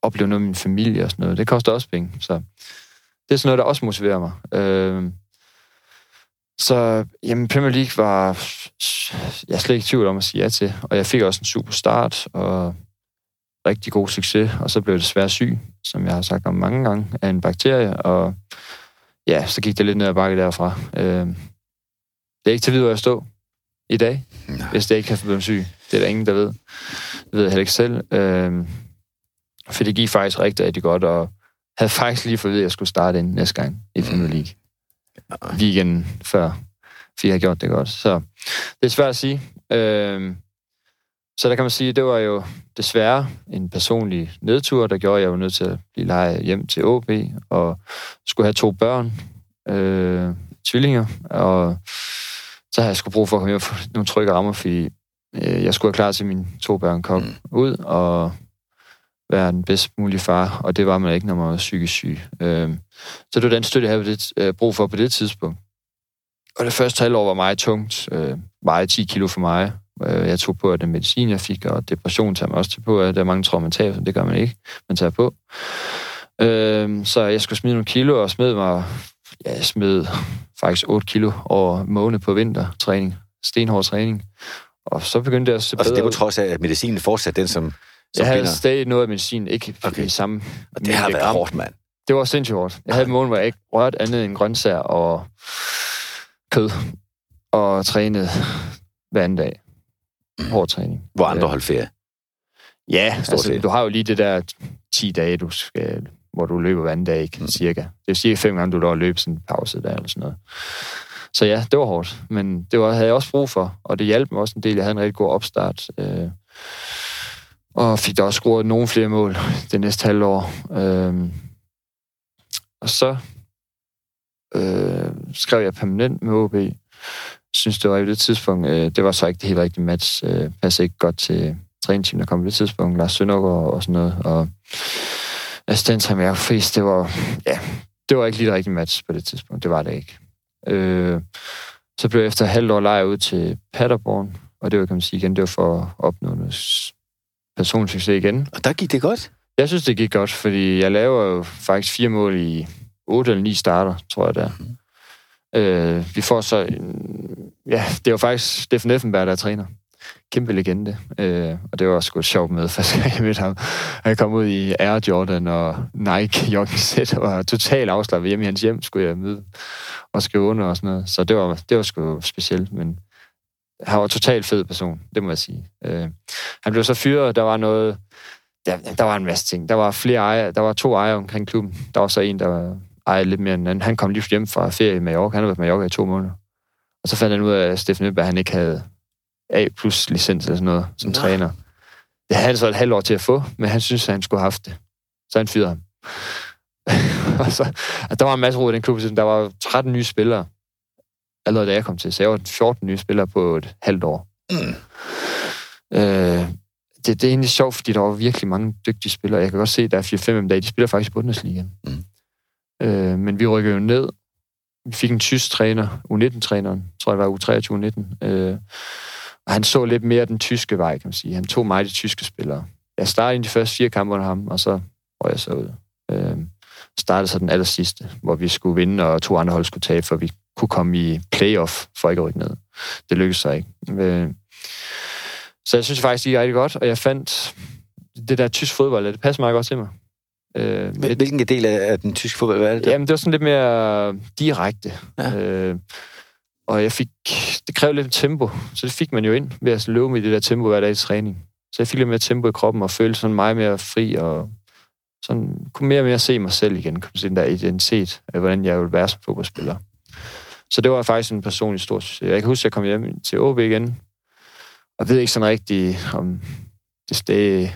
opleve noget med min familie og sådan noget. Det koster også penge. Så det er sådan noget, der også motiverer mig. Øh, så jamen, Premier League var jeg slet ikke i tvivl om at sige ja til. Og jeg fik også en super start, og rigtig god succes, og så blev jeg desværre syg, som jeg har sagt om mange gange, af en bakterie, og ja, så gik det lidt ned ad bakke derfra. Øh, det er ikke til videre at stå i dag, Nej. hvis det ikke kan blive syg. Det er der ingen, der ved. Det ved jeg heller ikke selv. Øh, for det gik faktisk rigtig, rigtig godt, og havde faktisk lige fået at jeg skulle starte ind næste gang i Premier League. Weekenden før, fordi jeg har gjort det godt. Så det er svært at sige. Øh, så der kan man sige, at det var jo desværre en personlig nedtur, der gjorde, at jeg var nødt til at blive lejet hjem til OB, og skulle have to børn, øh, tvillinger, og så havde jeg skulle brug for at komme hjem for nogle trygge rammer, fordi øh, jeg skulle være klar til, mine to børn kom mm. ud, og være den bedst mulige far, og det var man ikke, når man var psykisk syg. Øh, så det var den støtte, jeg havde det, øh, brug for på det tidspunkt. Og det første halvår var meget tungt, øh, meget 10 kilo for mig, Øh, jeg tog på at den medicin, jeg fik, og depression tager man også til på. Der er mange tror, man tager, det gør man ikke. Man tager på. Øh, så jeg skulle smide nogle kilo, og smed mig, ja, jeg smed faktisk 8 kilo over måned på vintertræning. Stenhård træning. Og så begyndte jeg at se bedre Altså det var trods af, at medicinen fortsat den, som Jeg havde binder. stadig noget af medicin, ikke okay. i samme Og det har været gram. hårdt, mand. Det var sindssygt hårdt. Jeg havde en måned, hvor jeg ikke rørte andet end grøntsager og kød. Og trænede hver anden dag hård træning. Hvor andre holder ferie. Ja, altså, du har jo lige det der 10 dage, du skal, hvor du løber hver anden dag, ikke? Mm. cirka. Det er cirka fem gange, du at løbe sådan en pause der, eller sådan noget. Så ja, det var hårdt, men det var, havde jeg også brug for, og det hjalp mig også en del. Jeg havde en rigtig god opstart, øh, og fik da også scoret nogle flere mål det næste halvår. Øh, og så øh, skrev jeg permanent med OB, synes, det var i det tidspunkt, øh, det var så ikke det helt rigtige match. Øh, passede ikke godt til træningsteamet, der kom på det tidspunkt. Lars Søndergaard og sådan noget. Og assistenttræner Jacob Friis, det var, ja, det var ikke lige det rigtige match på det tidspunkt. Det var det ikke. Øh, så blev jeg efter halvt år lejet ud til Paderborn, og det var, kan man sige igen, det var for at opnå noget personlig succes igen. Og der gik det godt? Jeg synes, det gik godt, fordi jeg laver jo faktisk fire mål i otte eller ni starter, tror jeg der. Mm. Øh, vi får så... Ja, det er jo faktisk Steffen Effenberg, der er træner. Kæmpe legende. Øh, og det var også et sjovt med, første gang jeg mødte ham. Han kom ud i Air Jordan og Nike jogging og var totalt afslappet hjemme i hans hjem, skulle jeg møde og skrive under og sådan noget. Så det var, det var sgu specielt, men han var en totalt fed person, det må jeg sige. Øh, han blev så fyret, der var noget... Der, der var en masse ting. Der var flere ejere, der var to ejere omkring klubben. Der var så en, der var ej, lidt mere end anden. Han kom lige hjem fra ferie i Mallorca. Han har været i Mallorca i to måneder. Og så fandt han ud af, at Steffen Øberg, han ikke havde A plus licens eller sådan noget som Nå. træner. Det havde han så et halvt år til at få, men han synes, at han skulle have haft det. Så han fyrede ham. og så, der var en masse råd i den klub. Der var 13 nye spillere, allerede da jeg kom til. Så jeg var 14 nye spillere på et halvt år. Mm. Øh, det, det er egentlig sjovt, fordi der var virkelig mange dygtige spillere. Jeg kan godt se, at der er 4-5 af dem, der de spiller faktisk i Bundesliga. Mm. Øh, men vi rykkede jo ned. Vi fik en tysk træner, U19-træneren, tror jeg var U23 U19. Øh, og han så lidt mere den tyske vej, kan man sige. Han tog mig de tyske spillere. Jeg startede i de første fire kampe under ham, og så røg jeg så ud. Øh, startede så den aller sidste, hvor vi skulle vinde, og to andre hold skulle tabe, for vi kunne komme i playoff for ikke at rykke ned. Det lykkedes så ikke. Øh, så jeg synes faktisk, det gik rigtig godt, og jeg fandt det der tysk fodbold, det passer meget godt til mig. Øh, Hvilken del af den tyske fodbold var det? Jamen, det var sådan lidt mere direkte. Ja. Øh, og jeg fik, det krævede lidt tempo, så det fik man jo ind ved at løbe med det der tempo hver dag i træning. Så jeg fik lidt mere tempo i kroppen og følte sådan meget mere fri og sådan, kunne mere og mere se mig selv igen, kunne se den der identitet af, hvordan jeg ville være som fodboldspiller. Så det var faktisk en personlig stor succes. Jeg kan huske, at jeg kom hjem til OB igen, og ved ikke sådan rigtigt, om det, steg,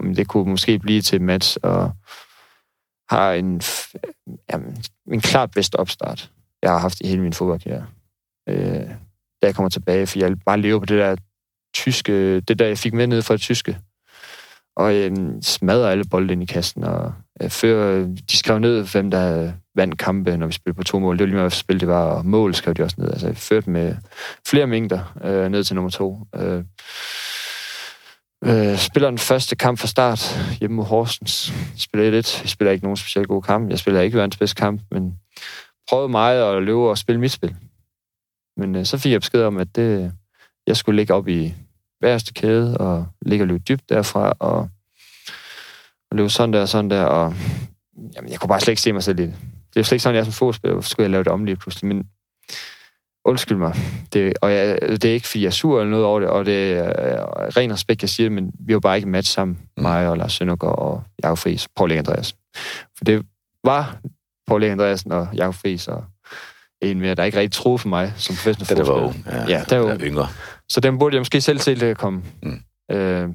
om det kunne måske blive til et match, og har en, jamen, en klart bedst opstart, jeg har haft i hele min fodboldkarriere. Øh, da jeg kommer tilbage, for jeg bare lever på det der tyske, det der, jeg fik med ned fra det tyske. Og øh, smadrer alle bolde ind i kassen, og øh, jeg fører, de skrev ned, hvem der vandt kampe, når vi spillede på to mål. Det var lige meget, hvad spil det var, og mål skrev de også ned. Altså, vi førte med flere mængder øh, ned til nummer to. Øh, øh, spiller den første kamp fra start hjemme mod Horsens. Spiller lidt. Jeg spiller ikke nogen specielt god kamp. Jeg spiller ikke verdens bedste kamp, men prøvede meget at løbe og spille mit spil. Men øh, så fik jeg besked om, at det, jeg skulle ligge op i værste kæde, og ligge og løbe dybt derfra, og, og løbe sådan der og sådan der, og jamen, jeg kunne bare slet ikke se mig selv i det. Det er slet ikke sådan, jeg som fodspiller, skulle jeg lave det om lige pludselig, men undskyld mig. Det, og jeg, det er ikke, fordi jeg er sur eller noget over det, og det er ren respekt, jeg siger men vi var bare ikke match sammen, mm. mig og Lars Søndergaard og Jakob Friis, Paul Andreas. For det var Paul Andreasen og Jakob Friis og en mere, der ikke rigtig troede for mig som professionel fodspiller. Det var ung. Ja, ja der var yngre. Så den burde jeg måske selv se det komme. Mm. Øh,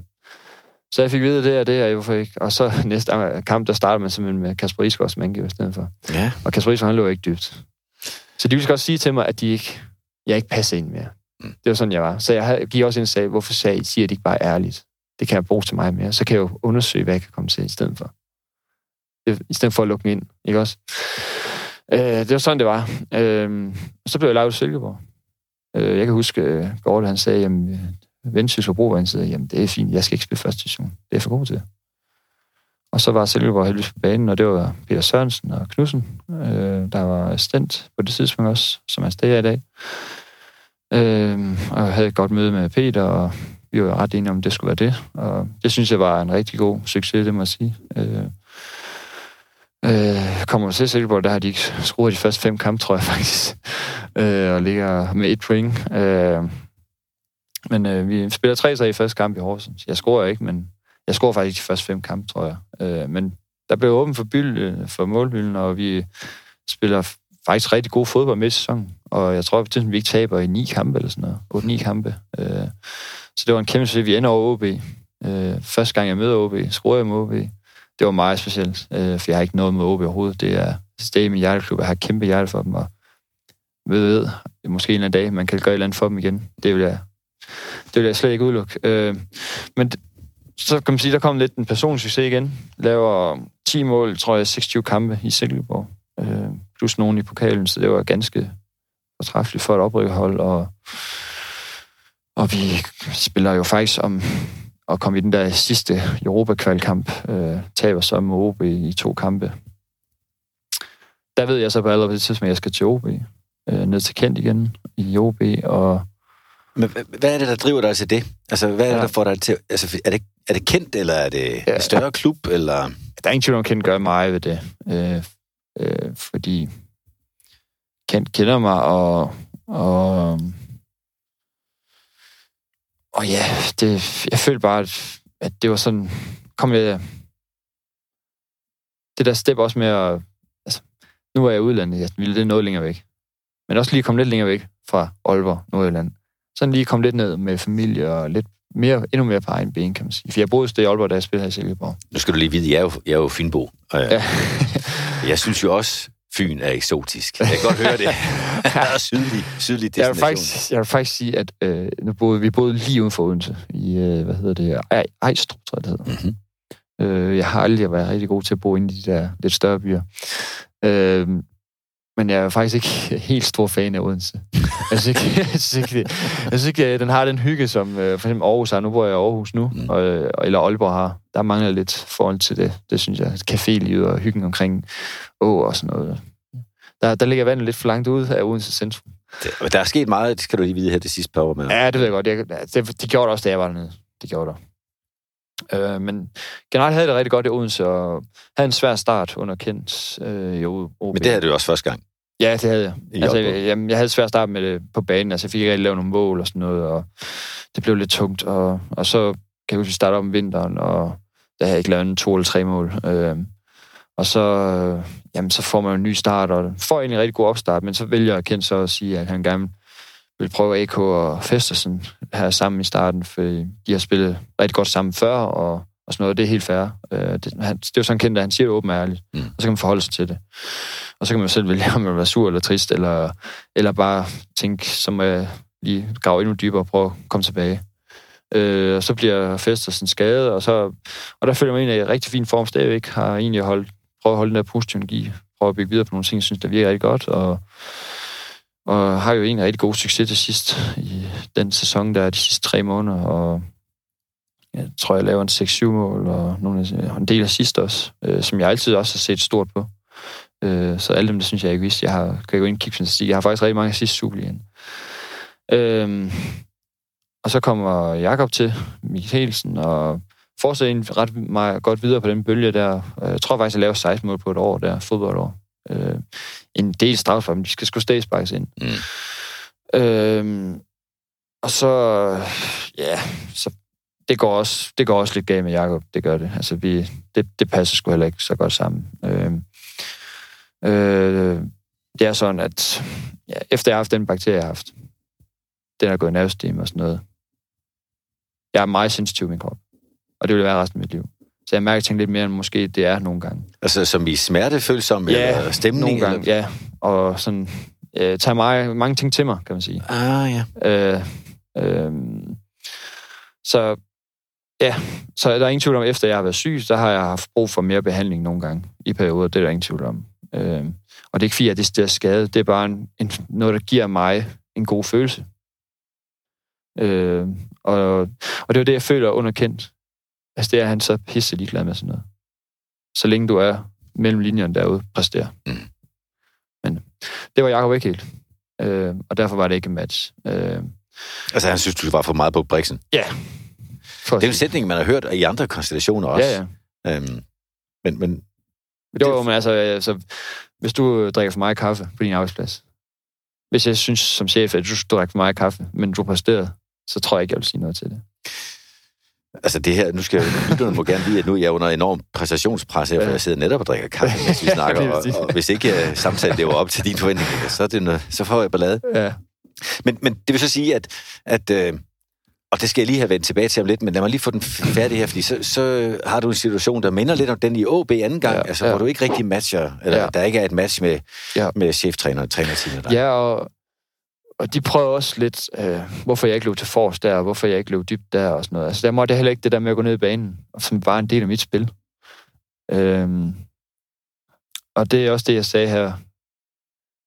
så jeg fik vide det og det, og jeg hvorfor ikke. Og så næste kamp, der startede man simpelthen med Kasper Isgaard som angiver i stedet for. Ja. Og Kasper Isgaard, han lå ikke dybt. Så de ville godt sige til mig, at de ikke, jeg ikke passer ind mere. Mm. Det var sådan, jeg var. Så jeg gik også ind og sagde, hvorfor sagde, siger de ikke bare ærligt? Det kan jeg bruge til mig mere. Så kan jeg jo undersøge, hvad jeg kan komme til i stedet for. I stedet for at lukke mig ind, ikke også? Øh, det var sådan, det var. Øh, så blev jeg lavet i Silkeborg. Øh, jeg kan huske, at Gorte, han sagde, jamen, Vendsyssel og Brovejen siger, jamen, det er fint, jeg skal ikke spille første division. Det er for god til. Og så var Silkeborg heldigvis på banen, og det var Peter Sørensen og Knudsen, øh, der var assistent på det tidspunkt også, som er stadig i dag. Øh, og jeg havde et godt møde med Peter, og vi var ret enige om, det skulle være det. Og det synes jeg var en rigtig god succes, det må jeg sige. Øh, Øh, kommer til Silkeborg, der har de ikke skruet de første fem kampe, tror jeg faktisk, øh, og ligger med et point. Øh, men øh, vi spiller tre sig i første kamp i Horsens. Jeg scorer ikke, men jeg scorer faktisk de første fem kampe, tror jeg. Øh, men der blev åbent for, byld, øh, for målbyllen, og vi spiller faktisk rigtig god fodbold med i sæsonen. Og jeg tror, at vi ikke taber i ni kampe eller sådan noget. 8-9 kampe. Øh, så det var en kæmpe succes. Vi ender over OB. Øh, første gang jeg møder OB, scorer jeg med OB det var meget specielt, øh, for jeg har ikke noget med OB overhovedet. Det er, det er min hjerteklub. Jeg har kæmpe hjerte for dem, og ved, ved måske en af dag, man kan gøre et eller andet for dem igen. Det vil jeg, det vil jeg slet ikke udelukke. Øh, men så kan man sige, der kom lidt en personlig succes igen. Laver 10 mål, tror jeg, 26 kampe i Silkeborg. Øh, plus nogen i pokalen, så det var ganske fortræffeligt for et oprykkerhold, og, og vi spiller jo faktisk om at komme i den der sidste Europa-kvalkamp, øh, taber så med OB i to kampe. Der ved jeg så på allerede tidspunkt, at jeg skal til OB, øh, ned til Kent igen i OB, og... Men hvad er det, der driver dig til det? Altså, hvad er det, der får dig til... Altså, er det, er det Kent, eller er det ja. en større klub, eller... Der er ingen tvivl om, Kent gør meget ved det. Øh, øh, fordi Kent kender mig, og, og og ja, det, jeg følte bare, at, at det var sådan, kom jeg, det der step også med at, altså, nu er jeg udlandet, jeg ville det noget længere væk. Men også lige komme lidt længere væk fra Aalborg, Nordjylland. Sådan lige komme lidt ned med familie og lidt mere, endnu mere på egen ben, kan man sige. For jeg boede i Aalborg, da jeg spillede her i Silkeborg. Nu skal du lige vide, jeg er jo, jeg er jo Finbo. Og jeg, ja. jeg synes jo også, Fyn er eksotisk. Jeg kan godt høre det. der er sydlig, sydlig destination. Jeg vil faktisk, jeg vil faktisk sige, at øh, nu boede, vi boede lige uden for Odense, i, øh, hvad hedder det, Ej, Ejstrup, tror jeg, det hedder. Mm-hmm. Øh, jeg har aldrig været rigtig god til at bo inde i de der lidt større byer. Øh, men jeg er faktisk ikke helt stor fan af Odense. jeg synes ikke, jeg synes ikke, jeg synes ikke den har den hygge, som øh, for eksempel Aarhus har. Nu bor jeg i Aarhus nu, mm. og, eller Aalborg har. Der mangler lidt forhold til det. Det synes jeg. Cafélivet og hyggen omkring å og sådan noget. Der, der ligger vandet lidt for langt ud af Odense centrum. Det, der er sket meget, det skal du lige vide her det sidste par år med. Ja, det ved jeg godt. Jeg, det, de gjorde det også, da jeg var dernede. Det gjorde det. Øh, men generelt havde det rigtig godt i Odense, og havde en svær start under Kent øh, i OB. Men det havde du også første gang? Ja, det havde jeg. Altså, jeg, jeg havde svært start med det på banen. Altså, jeg fik ikke rigtig lavet nogle mål og sådan noget, og det blev lidt tungt. Og, og så kan jeg huske, vi startede om vinteren, og der havde jeg ikke lavet en to eller tre mål. Øh, og så, øh, jamen, så får man en ny start, og får egentlig en rigtig god opstart, men så vælger Kent så at sige, at han gerne vil prøve AK og Festersen her sammen i starten, for de har spillet rigtig godt sammen før, og, og sådan noget, det er helt fair. Øh, det, han, det er jo sådan kendt, at han siger det åbent ærligt, mm. og så kan man forholde sig til det. Og så kan man selv vælge, om man vil være sur eller trist, eller, eller bare tænke, som at lige grave endnu dybere og prøve at komme tilbage. Øh, og så bliver Festersen skadet, og, så, og der føler man egentlig i rigtig fin form stadigvæk, har egentlig holdt, prøvet at holde den der positive energi, prøve at bygge videre på nogle ting, jeg synes, der virker rigtig godt, og, og har jo egentlig rigtig god succes til sidst i den sæson, der er de sidste tre måneder, og jeg tror, jeg laver en 6-7 mål, og nogle, en del af sidst også, øh, som jeg altid også har set stort på. Øh, så alle dem, det synes jeg ikke vidste. Jeg har, kan gå ind og kigge på Jeg har faktisk rigtig mange sidste Superligaen. Øh, og så kommer Jakob til, Mikkelsen, og fortsætter egentlig ret meget godt videre på den bølge der. Jeg tror faktisk, jeg laver 16 mål på et år der, fodboldår. Øh, en del straffer, men de skal sgu statsbakkes ind. Mm. Øh, og så, ja, så det går også, det går også lidt galt med Jakob, det gør det. Altså, vi, det, det passer sgu heller ikke så godt sammen. Øh, øh, det er sådan, at ja, efter jeg har haft den bakterie, jeg har haft, den er gået nervestim og sådan noget, jeg er meget sensitiv i min krop. Og det vil være resten af mit liv. Så jeg mærker ting lidt mere, end måske det er nogle gange. Altså som i smertefølsom ja, eller stemning? nogle gange, eller? ja. Og sådan, øh, tager meget, mange ting til mig, kan man sige. Ah, ja. Øh, øh, så ja, så der er ingen tvivl om, efter jeg har været syg, så har jeg haft brug for mere behandling nogle gange i perioder. Det er der ingen tvivl om. Øh, og det er ikke fordi, at det er skadet. Det er bare en, en, noget, der giver mig en god følelse. Øh, og, og det er det, jeg føler underkendt. Altså det er, han så pisse ligeglad med sådan noget. Så længe du er mellem linjerne derude, præsterer. Mm. Men det var Jacob ikke helt. Øh, og derfor var det ikke en match. Øh, altså han synes, du var for meget på Brixen? Ja. For det er en sætning, man har hørt i andre konstellationer også. Ja, ja. Øhm, men, men jo, jo, men altså, altså, hvis du drikker for meget kaffe på din arbejdsplads, hvis jeg synes som chef, at du drikker for meget kaffe, men du præsterede, så tror jeg ikke, jeg vil sige noget til det. Altså det her, nu skal jeg, lytterne må gerne vide, at nu er jeg under enorm præstationspres her, for jeg sidder netop og drikker kaffe, mens vi snakker, og, og, hvis ikke uh, samtalen lever op til dine forventninger, så, er det noget, så får jeg ballade. Ja. Men, men det vil så sige, at, at uh, og det skal jeg lige have vendt tilbage til om lidt, men lad mig lige få den færdig her, fordi så, så har du en situation, der minder lidt om den i OB anden gang, ja, altså ja. hvor du ikke rigtig matcher, eller ja. der ikke er et match med, ja. med cheftræner og trænerteamet Ja, og, og de prøvede også lidt, øh, hvorfor jeg ikke løb til forrest der, og hvorfor jeg ikke løb dybt der, og sådan noget. Altså, der måtte det heller ikke det der med at gå ned i banen, som bare en del af mit spil. Øhm, og det er også det, jeg sagde her,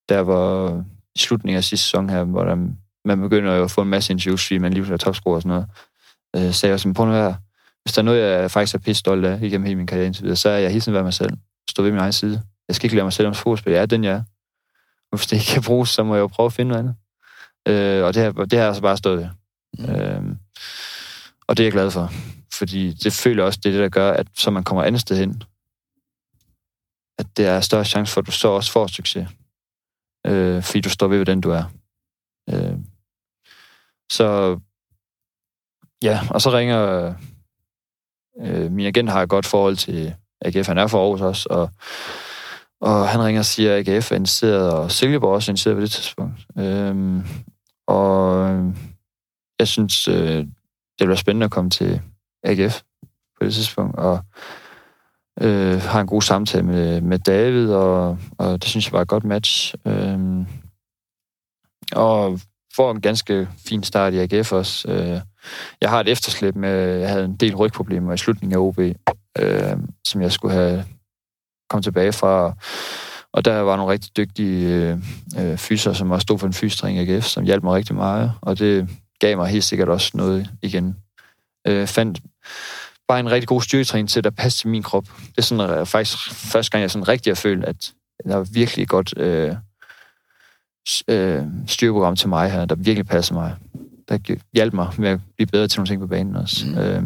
der var i slutningen af sidste sæson her, hvor der, man begynder jo at få en masse interviews, fordi man lige er topscorer og sådan noget. Øh, sagde jeg sådan, prøv her, hvis der er noget, jeg faktisk er pisse stolt af igennem hele min karriere indtil videre, så er jeg hele tiden været mig selv. Stå ved min egen side. Jeg skal ikke lade mig selv om fodbold. Jeg er den, jeg er. Og hvis det ikke kan bruges, så må jeg jo prøve at finde noget andet. Øh, og det har, det har jeg altså bare stået ved. Mm. Øh, og det er jeg glad for. Fordi det føler også, det er det, der gør, at så man kommer andet sted hen, at det er større chance for, at du så også får succes. Øh, fordi du står ved, hvordan du er. Øh, så ja, og så ringer øh, min agent har et godt forhold til AGF, han er for Aarhus også, og, og han ringer og siger, at AGF er interesseret, og Silkeborg også er interesseret på det tidspunkt. Øh, og øh, jeg synes, øh, det bliver spændende at komme til AGF på det tidspunkt, og øh, har en god samtale med, med David, og, og det synes jeg var et godt match. Øh, og får en ganske fin start i AGF også. Øh, jeg har et efterslæb med, jeg havde en del rygproblemer i slutningen af OB, øh, som jeg skulle have kommet tilbage fra. Og der var nogle rigtig dygtige øh, øh fyser, som også stod for en fystræning i AGF, som hjalp mig rigtig meget, og det gav mig helt sikkert også noget igen. Øh, fandt bare en rigtig god styrketræning til, at passe til min krop. Det er sådan, at faktisk første gang, jeg sådan rigtig har følt, at der var virkelig godt øh, øh, styrkeprogram til mig her, der virkelig passer mig. Der hjalp mig med at blive bedre til nogle ting på banen også. Mm. Øh,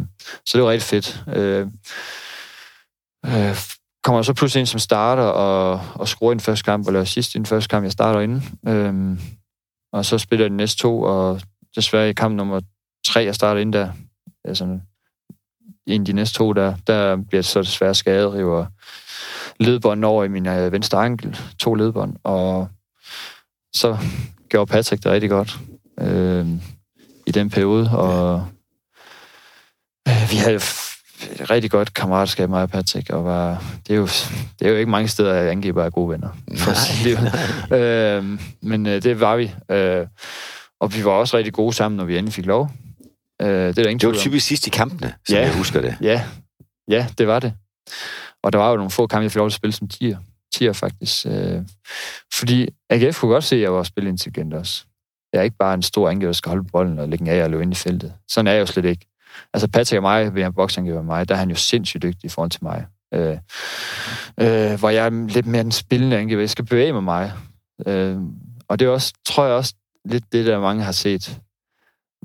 så det var rigtig fedt. Øh, øh, kommer så pludselig ind som starter og, og skruer i den første kamp, og laver sidst i den første kamp, jeg starter inden. Øhm, og så spiller jeg de næste to, og desværre i kamp nummer tre, jeg starter ind der, altså, en af de næste to der, der bliver så desværre skadet, river ledbånd over i min øh, venstre ankel, to ledbånd, og så gjorde Patrick det rigtig godt øh, i den periode, og øh, vi havde et rigtig godt kammeratskab, og Patrick, og var, det, er jo, det er jo ikke mange steder, jeg angiver er gode venner. For nej, Øh, men øh, det var vi. Øh, og vi var også rigtig gode sammen, når vi endelig fik lov. Øh, det, er der ingen det var typisk sidst i kampene, som ja, jeg husker det. Ja, ja, det var det. Og der var jo nogle få kampe, jeg fik lov til at spille som tier. Tier, faktisk. Øh, fordi AGF kunne godt se, at jeg var spilintelligent også. Jeg er ikke bare en stor angriber, der skal holde bolden og lægge af og løbe ind i feltet. Sådan er jeg jo slet ikke. Altså Patrick og mig, ved en boksangriber med mig, der er han jo sindssygt dygtig i forhold til mig. Øh, øh, hvor jeg er lidt mere den spillende angiver. Jeg skal bevæge mig mig. Øh, og det er også, tror jeg også, lidt det, der mange har set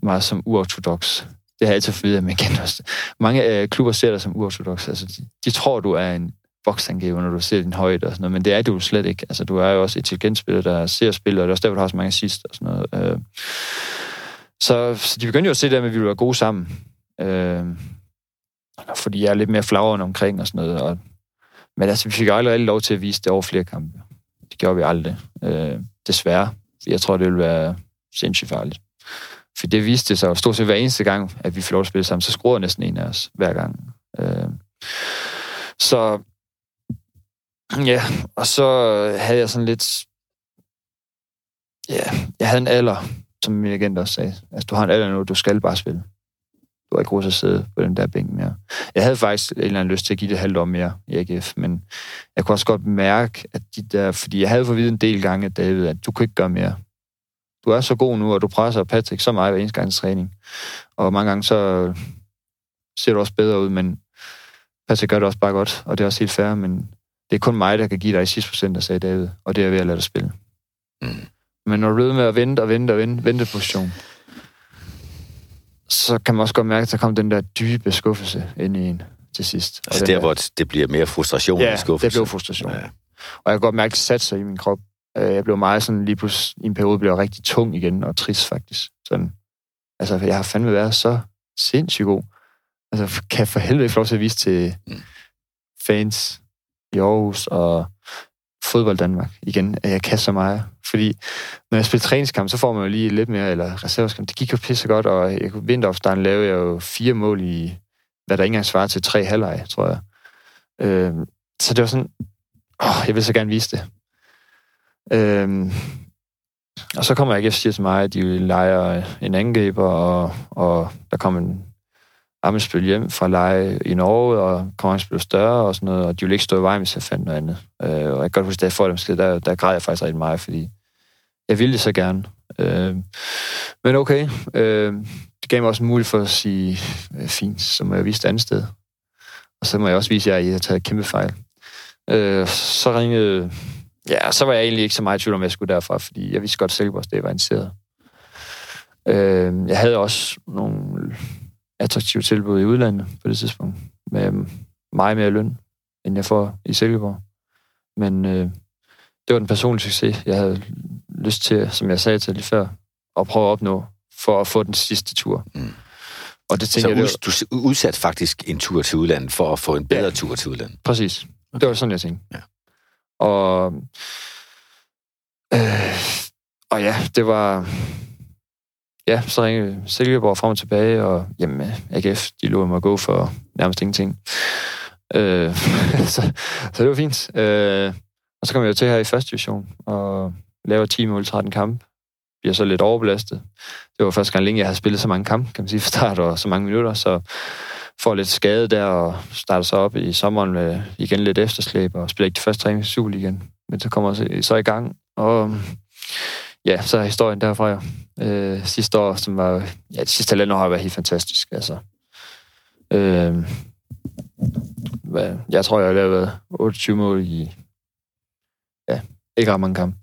mig som uortodox. Det har jeg altid fået at man kender også. Mange øh, klubber ser dig som uortodox. Altså, de, de tror, du er en boksangiver, når du ser din højde og sådan noget, men det er du slet ikke. Altså, du er jo også intelligent spiller, der ser spillet, og det er også derfor, du har så mange assist og sådan noget. Øh, så, så de begyndte jo at se det med, at vi ville være gode sammen. Øh, fordi jeg er lidt mere flagrende omkring og sådan noget. Og, men altså, vi fik aldrig rigtig lov til at vise det over flere kampe. Det gjorde vi aldrig. Øh, desværre. Jeg tror, det ville være sindssygt farligt. For det viste sig jo stort set hver eneste gang, at vi får lov at spille sammen, så skruer næsten en af os hver gang. Øh, så ja, og så havde jeg sådan lidt... Ja, jeg havde en alder, som min agent også sagde. Altså, du har en alder nu, du skal bare spille. Du har ikke råd til at sidde på den der bænk mere. Jeg havde faktisk en eller anden lyst til at give det halvt år mere i AGF, men jeg kunne også godt mærke, at de der... Fordi jeg havde fået vide en del gange, David, at du kan ikke gøre mere du er så god nu, og du presser Patrick så meget hver eneste gang træning. Og mange gange så ser du også bedre ud, men Patrick gør det også bare godt, og det er også helt fair, men det er kun mig, der kan give dig i sidste procent, der sagde David, og det er ved at lade dig spille. Mm. Men når du er med at vente og vente og vente, vente position, så kan man også godt mærke, at der kommer den der dybe skuffelse ind i en til sidst. Altså der, der, hvor det bliver mere frustration ja, end skuffelse? det bliver frustration. Ja. Og jeg kan godt mærke, at det satte sig i min krop. Øh, jeg blev meget sådan, lige pludselig i en periode blev jeg rigtig tung igen, og trist faktisk. Sådan, altså, jeg har fandme været så sindssygt god. Altså, kan jeg for helvede få lov til at vise til mm. fans i Aarhus og fodbold Danmark igen, at jeg kan så meget. Fordi når jeg spiller træningskamp, så får man jo lige lidt mere, eller reserveskamp. Det gik jo pisse godt, og jeg, vinteropstarten lavede jeg jo fire mål i, hvad der ikke engang svarer til tre halvleg, tror jeg. Øh, så det var sådan, åh, jeg vil så gerne vise det. Øh, og så kommer jeg ikke siger til mig, at de leger en angriber, og, og der kommer en Ah, Amelsbøl hjem fra leje i Norge, og konkurrencen blev større og sådan noget, og de ville ikke stå i vejen, hvis jeg fandt noget andet. Øh, og jeg kan godt huske, da jeg får dem skid, der, der græd jeg faktisk rigtig meget, fordi jeg ville det så gerne. Øh, men okay, øh, det gav mig også en mulighed for at sige, øh, fint, så må jeg vise et andet sted. Og så må jeg også vise, at I har taget kæmpe fejl. Øh, så ringede Ja, så var jeg egentlig ikke så meget i tvivl om, jeg skulle derfra, fordi jeg vidste godt, selv, hvor det var interesseret. Øh, jeg havde også nogle attraktive tilbud i udlandet på det tidspunkt, med meget mere løn, end jeg får i Silkeborg. Men øh, det var den personlige succes, jeg havde lyst til, som jeg sagde til lige før, at prøve at opnå for at få den sidste tur. Mm. Og det tænker så jeg, det var... du udsat faktisk en tur til udlandet for at få en bedre ja, tur til udlandet? Præcis. Okay. Det var sådan, jeg tænkte. Ja. Og, øh, og ja, det var... Ja, så ringede Silkeborg frem og tilbage, og jamen, AGF, de lå mig at gå for nærmest ingenting. Øh, så, så det var fint. Øh, og så kom jeg jo til her i første division, og laver 10 mål 13 kamp. Bliver så lidt overbelastet. Det var første gang længe, jeg havde spillet så mange kampe, kan man sige, for start og så mange minutter, så får lidt skade der, og starter så op i sommeren med igen lidt efterslæb, og spiller ikke de første træning i igen. Men så kommer jeg så i gang, og ja, så er historien derfra jo. Øh, sidste år, som var, ja, det sidste halvandet år har været helt fantastisk, altså. Øh, hvad, jeg tror, jeg har lavet 28 mål i, ja, ikke ret mange kampe.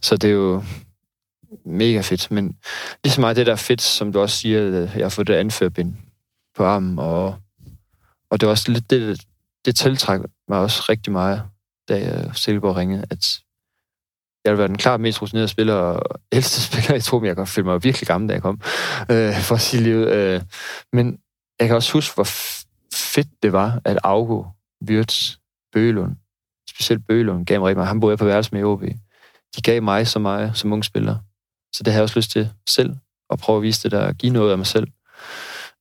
Så det er jo mega fedt, men lige så meget det der fedt, som du også siger, jeg har fået det anførbind på armen, og, og det var også lidt det, det tiltrækker mig også rigtig meget, da Silkeborg ringede, at jeg vil være den klart mest rutinerede spiller og ældste spiller. i truppen. jeg kan føle mig virkelig gammel, da jeg kom, øh, for at sige livet. Øh, men jeg kan også huske, hvor fedt det var, at Augo, Wirtz, Bølund, specielt Bølund, gav mig rigtig meget. Han boede på værelse med i OB. De gav mig så meget som ung spiller. Så det har jeg også lyst til selv, at prøve at vise det der, give noget af mig selv.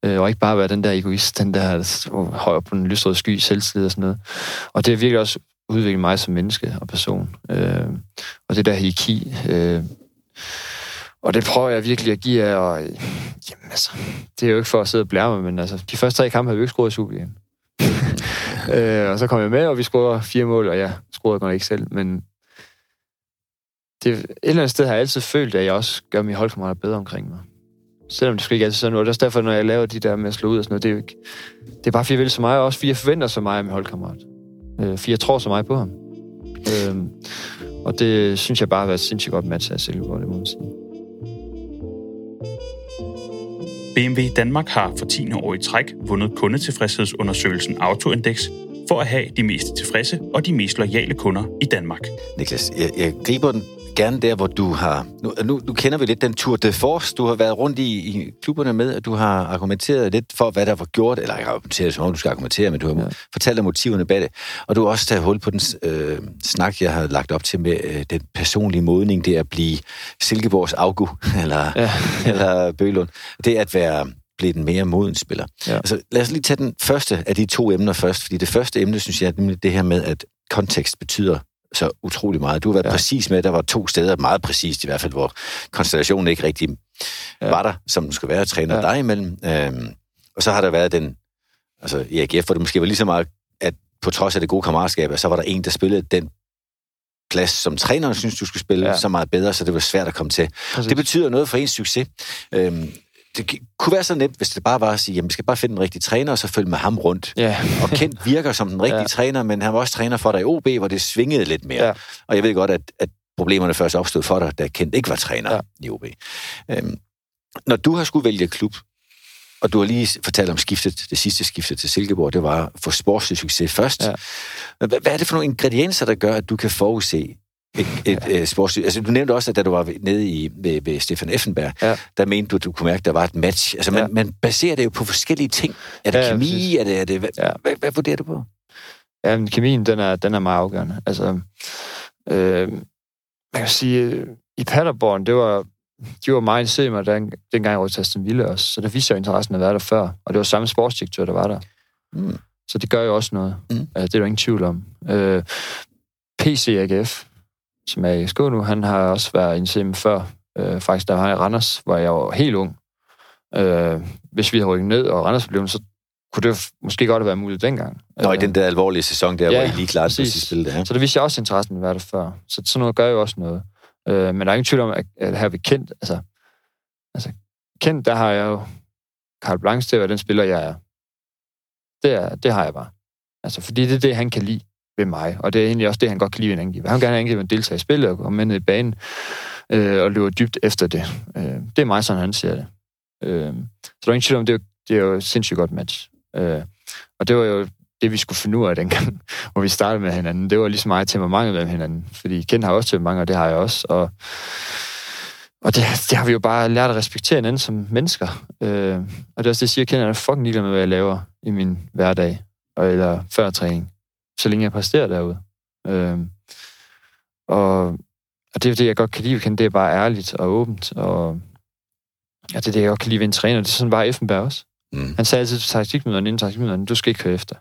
Øh, og ikke bare være den der egoist, den der højere på den lystrøde sky, selvtillid og sådan noget. Og det har virkelig også udviklet mig som menneske og person. Øh, og det der hierarki, øh, og det prøver jeg virkelig at give jer, og jamen altså, det er jo ikke for at sidde og blære mig, men altså, de første tre kampe har vi ikke scoret i Superligaen. øh, og så kom jeg med, og vi scorede fire mål, og jeg scorede godt ikke selv, men det, et eller andet sted har jeg altid følt, at jeg også gør mine holdkammerater bedre omkring mig. Selvom det skal ikke altid sådan noget. Det er også derfor, når jeg laver de der med at slå ud og sådan noget, det er, ikke, det er bare, fordi jeg vil så meget, og også fordi jeg forventer så meget af min holdkammerat. Øh, fordi jeg tror så meget på ham. Øh, og det synes jeg bare har været sindssygt godt match af Silkeborg, det må man sige. BMW Danmark har for 10. år i træk vundet kundetilfredshedsundersøgelsen Autoindex for at have de mest tilfredse og de mest lojale kunder i Danmark. Niklas, jeg, jeg griber den gerne der, hvor du har... Nu, nu, nu kender vi lidt den Tour de Force, du har været rundt i, i klubberne med, at du har argumenteret lidt for, hvad der var gjort, eller ikke argumenteret, som om du skal argumentere, men du har ja. fortalt om motiverne bag det. Og du har også taget hul på den øh, snak, jeg har lagt op til med øh, den personlige modning, det at blive Silkeborgs Augu, eller, ja. eller Bølund. Det at være blive den mere moden spiller. Ja. Altså, lad os lige tage den første af de to emner først, fordi det første emne, synes jeg, er det her med, at kontekst betyder så utrolig meget. Du har været ja. præcis med, der var to steder, meget præcist i hvert fald, hvor konstellationen ikke rigtig ja. var der, som den skulle være, træner ja. dig imellem. Øhm, og så har der været den, altså i AGF, hvor det måske var lige så meget, at på trods af det gode kammeratskab, så var der en, der spillede den plads, som træneren synes, du skulle spille ja. så meget bedre, så det var svært at komme til. Præcis. Det betyder noget for ens succes. Øhm, det kunne være så nemt, hvis det bare var at sige, jamen, vi skal bare finde den rigtige træner, og så følge med ham rundt. Ja. og Kent virker som den rigtige ja. træner, men han var også træner for dig i OB, hvor det svingede lidt mere. Ja. Og jeg ved godt, at, at problemerne først opstod for dig, da Kent ikke var træner ja. i OB. Øhm, når du har skulle vælge klub, og du har lige fortalt om skiftet, det sidste skifte til Silkeborg, det var for sportslig succes først. Ja. Hvad, hvad er det for nogle ingredienser, der gør, at du kan forudse, et, et ja. uh, sports... Altså, du nævnte også, at da du var nede i, ved, ved Stefan Effenberg, ja. der mente du, at du kunne mærke, at der var et match. Altså, man, ja. man baserer det jo på forskellige ting. Er det ja, kemi? Er det, er det, hvad, ja. hvad, hvad vurderer du på? Ja, men kemien, den er, den er meget afgørende. Altså, øh, man kan sige, i Paderborn, det var, de var meget se mig, den, dengang jeg var til Aston Villa også, så der viste jeg interessen at være der før, og det var samme sportsdirektør, der var der. Mm. Så det gør jo også noget. Mm. det er der ingen tvivl om. Øh, PCAGF, som er i Skå nu, han har også været en sim før. Øh, faktisk, der var i Randers, hvor jeg var helt ung. Øh, hvis vi havde rykket ned, og Randers blev så kunne det måske godt have været muligt dengang. Nå, i den der alvorlige sæson der, ja, hvor I lige klart at spille det. Ja. Så det viste jeg også interessen være der før. Så sådan noget gør jo også noget. Øh, men der er ingen tvivl om, at, at her vi kendt, altså, altså kendt, der har jeg jo Karl Blanc til at være den spiller, jeg er. Det, er, det har jeg bare. Altså, fordi det er det, han kan lide ved mig. Og det er egentlig også det, han godt kan lide ved en angriber. Han vil gerne angribe at deltage i spillet og komme med ned i banen øh, og løbe dybt efter det. Øh, det er mig, sådan han ser det. Øh, så der er ingen tvivl om, det er, jo, det er jo et sindssygt godt match. Øh, og det var jo det, vi skulle finde ud af dengang, hvor vi startede med hinanden. Det var ligesom meget mange med hinanden. Fordi Ken har også temperament, og det har jeg også. Og, og det, det har vi jo bare lært at respektere hinanden som mennesker. Øh, og det er også det, jeg siger, Ken er fucking ligeglad med, hvad jeg laver i min hverdag, eller før træning så længe jeg præsterer derude. Øh, og, og det er det, jeg godt kan lide det er bare ærligt og åbent, og ja, det er det, jeg godt kan lide ved en træner. Det er sådan bare Effenberg også. Mm. Han sagde altid til taktikmøderne, inden taktikmøderne, du skal ikke køre efter.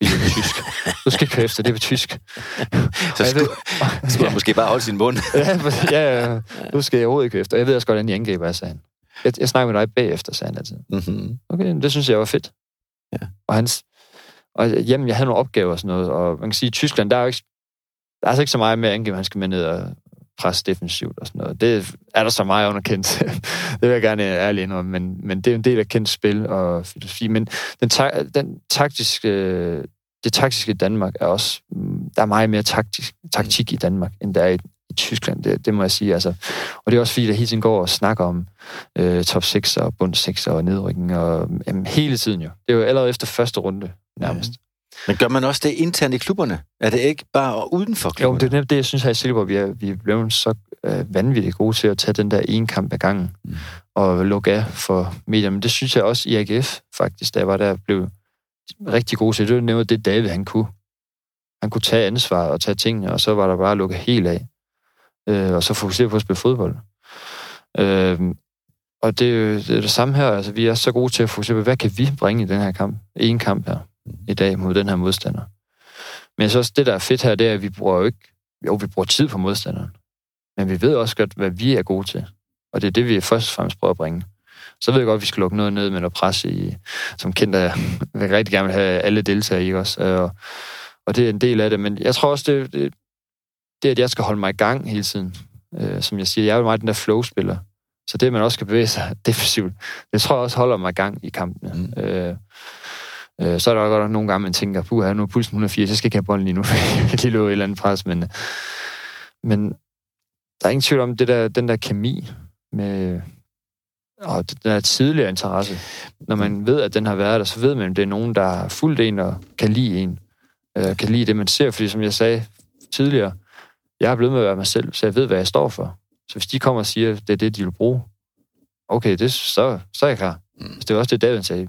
Det er tysk. Du skal ikke køre efter, det er på tysk. Så skulle, ved, skulle ja. måske bare holde sin mund. ja, ja, du skal jeg overhovedet ikke køre efter. Jeg ved også godt, hvordan de angriber er, sagde han. Jeg, jeg snakker med dig bagefter, sagde han altid. Mm-hmm. Okay, det synes jeg var fedt. Ja. Og hans, og øh, jamen, jeg havde nogle opgaver og sådan noget, og man kan sige, at i Tyskland, der er jo ikke, der er altså ikke så meget med at angribe, han skal med ned og presse defensivt og sådan noget. Det er der så meget underkendt. det vil jeg gerne ærligt indrømme, men, men det er en del af kendt spil og filosofi. Men den, ta- den taktiske, øh, det taktiske i Danmark er også, mm, der er meget mere taktisk, taktik i Danmark, end der er i, i Tyskland, det, det må jeg sige. Altså. Og det er også fordi, der hele tiden går og snakker om øh, top 6 og bund 6 og nedrykning og jamen, hele tiden jo. Det er jo allerede efter første runde nærmest. Ja. Men gør man også det internt i klubberne? Er det ikke bare uden for klubberne? Jo, det er nemt det, jeg synes her i Silkeborg, vi er, vi er blevet så øh, vanvittigt gode til at tage den der ene kamp ad gangen mm. og lukke af for medier. Men det synes jeg også i AGF, faktisk, jeg var der, blev rigtig gode til, det var nemlig det, David han kunne. Han kunne tage ansvar og tage tingene, og så var der bare at lukke helt af. Øh, og så fokusere på at spille fodbold. Øh, og det er jo det, er det samme her. Altså, vi er så gode til at fokusere på, hvad kan vi bringe i den her kamp? En kamp her i dag mod den her modstander. Men så også det, der er fedt her, det er, at vi bruger jo ikke... Jo, vi bruger tid på modstanderen. Men vi ved også godt, hvad vi er gode til. Og det er det, vi først og fremmest prøver at bringe. Så ved jeg godt, at vi skal lukke noget ned med noget pres i, som kendt af, jeg rigtig gerne vil have alle deltagere i os. Øh, og, og det er en del af det. Men jeg tror også, det, det, det at jeg skal holde mig i gang hele tiden. Øh, som jeg siger, jeg er jo meget den der flow-spiller. Så det, at man også skal bevæge sig defensivt, det tror jeg også holder mig i gang i kampene. Mm. Øh, øh, så er der godt nogle gange, man tænker, puh, nu er pulsen 180, jeg skal ikke have bolden lige nu, lige løbe et eller andet pres, men, men der er ingen tvivl om det der, den der kemi med, og den der tidligere interesse. Når man ved, at den har været der, så ved man, at det er nogen, der har fulgt en og kan lide en. Øh, kan lide det, man ser. Fordi som jeg sagde tidligere, jeg er blevet med at være mig selv, så jeg ved, hvad jeg står for. Så hvis de kommer og siger, at det er det, de vil bruge, okay, det, så, så er jeg klar. Mm. Det var også det, David sagde.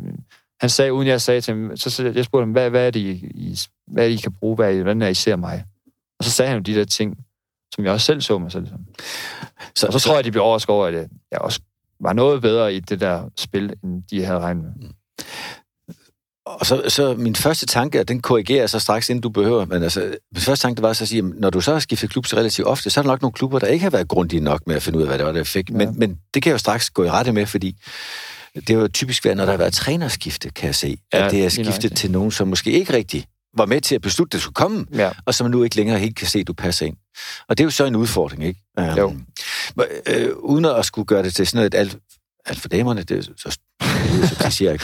Han sagde, uden jeg sagde til ham, så jeg spurgte ham, hvad, hvad er det, I, hvad er det, I kan bruge? Hvad er, hvordan er I ser mig? Og så sagde han jo de der ting, som jeg også selv så mig selv som. Så, og så, så tror jeg, de bliver overrasket over, at jeg også var noget bedre i det der spil, end de havde regnet med. Mm. Og så, så min første tanke, og den korrigerer så straks, inden du behøver, men altså, min første tanke, det var så at sige, at når du så har skiftet klub så relativt ofte, så er der nok nogle klubber, der ikke har været grundige nok med at finde ud af, hvad det var, der fik. Ja. Men, men det kan jeg jo straks gå i rette med, fordi det er jo typisk været, når der har været trænerskifte, kan jeg se, ja, at det er skiftet til nogen, som måske ikke rigtig var med til at beslutte, at det skulle komme, ja. og som nu ikke længere helt kan se, at du passer ind. Og det er jo så en udfordring, ikke? Jo. Um, øh, uden at skulle gøre det til sådan noget alt, alt for damerne, det er så, så, siger jeg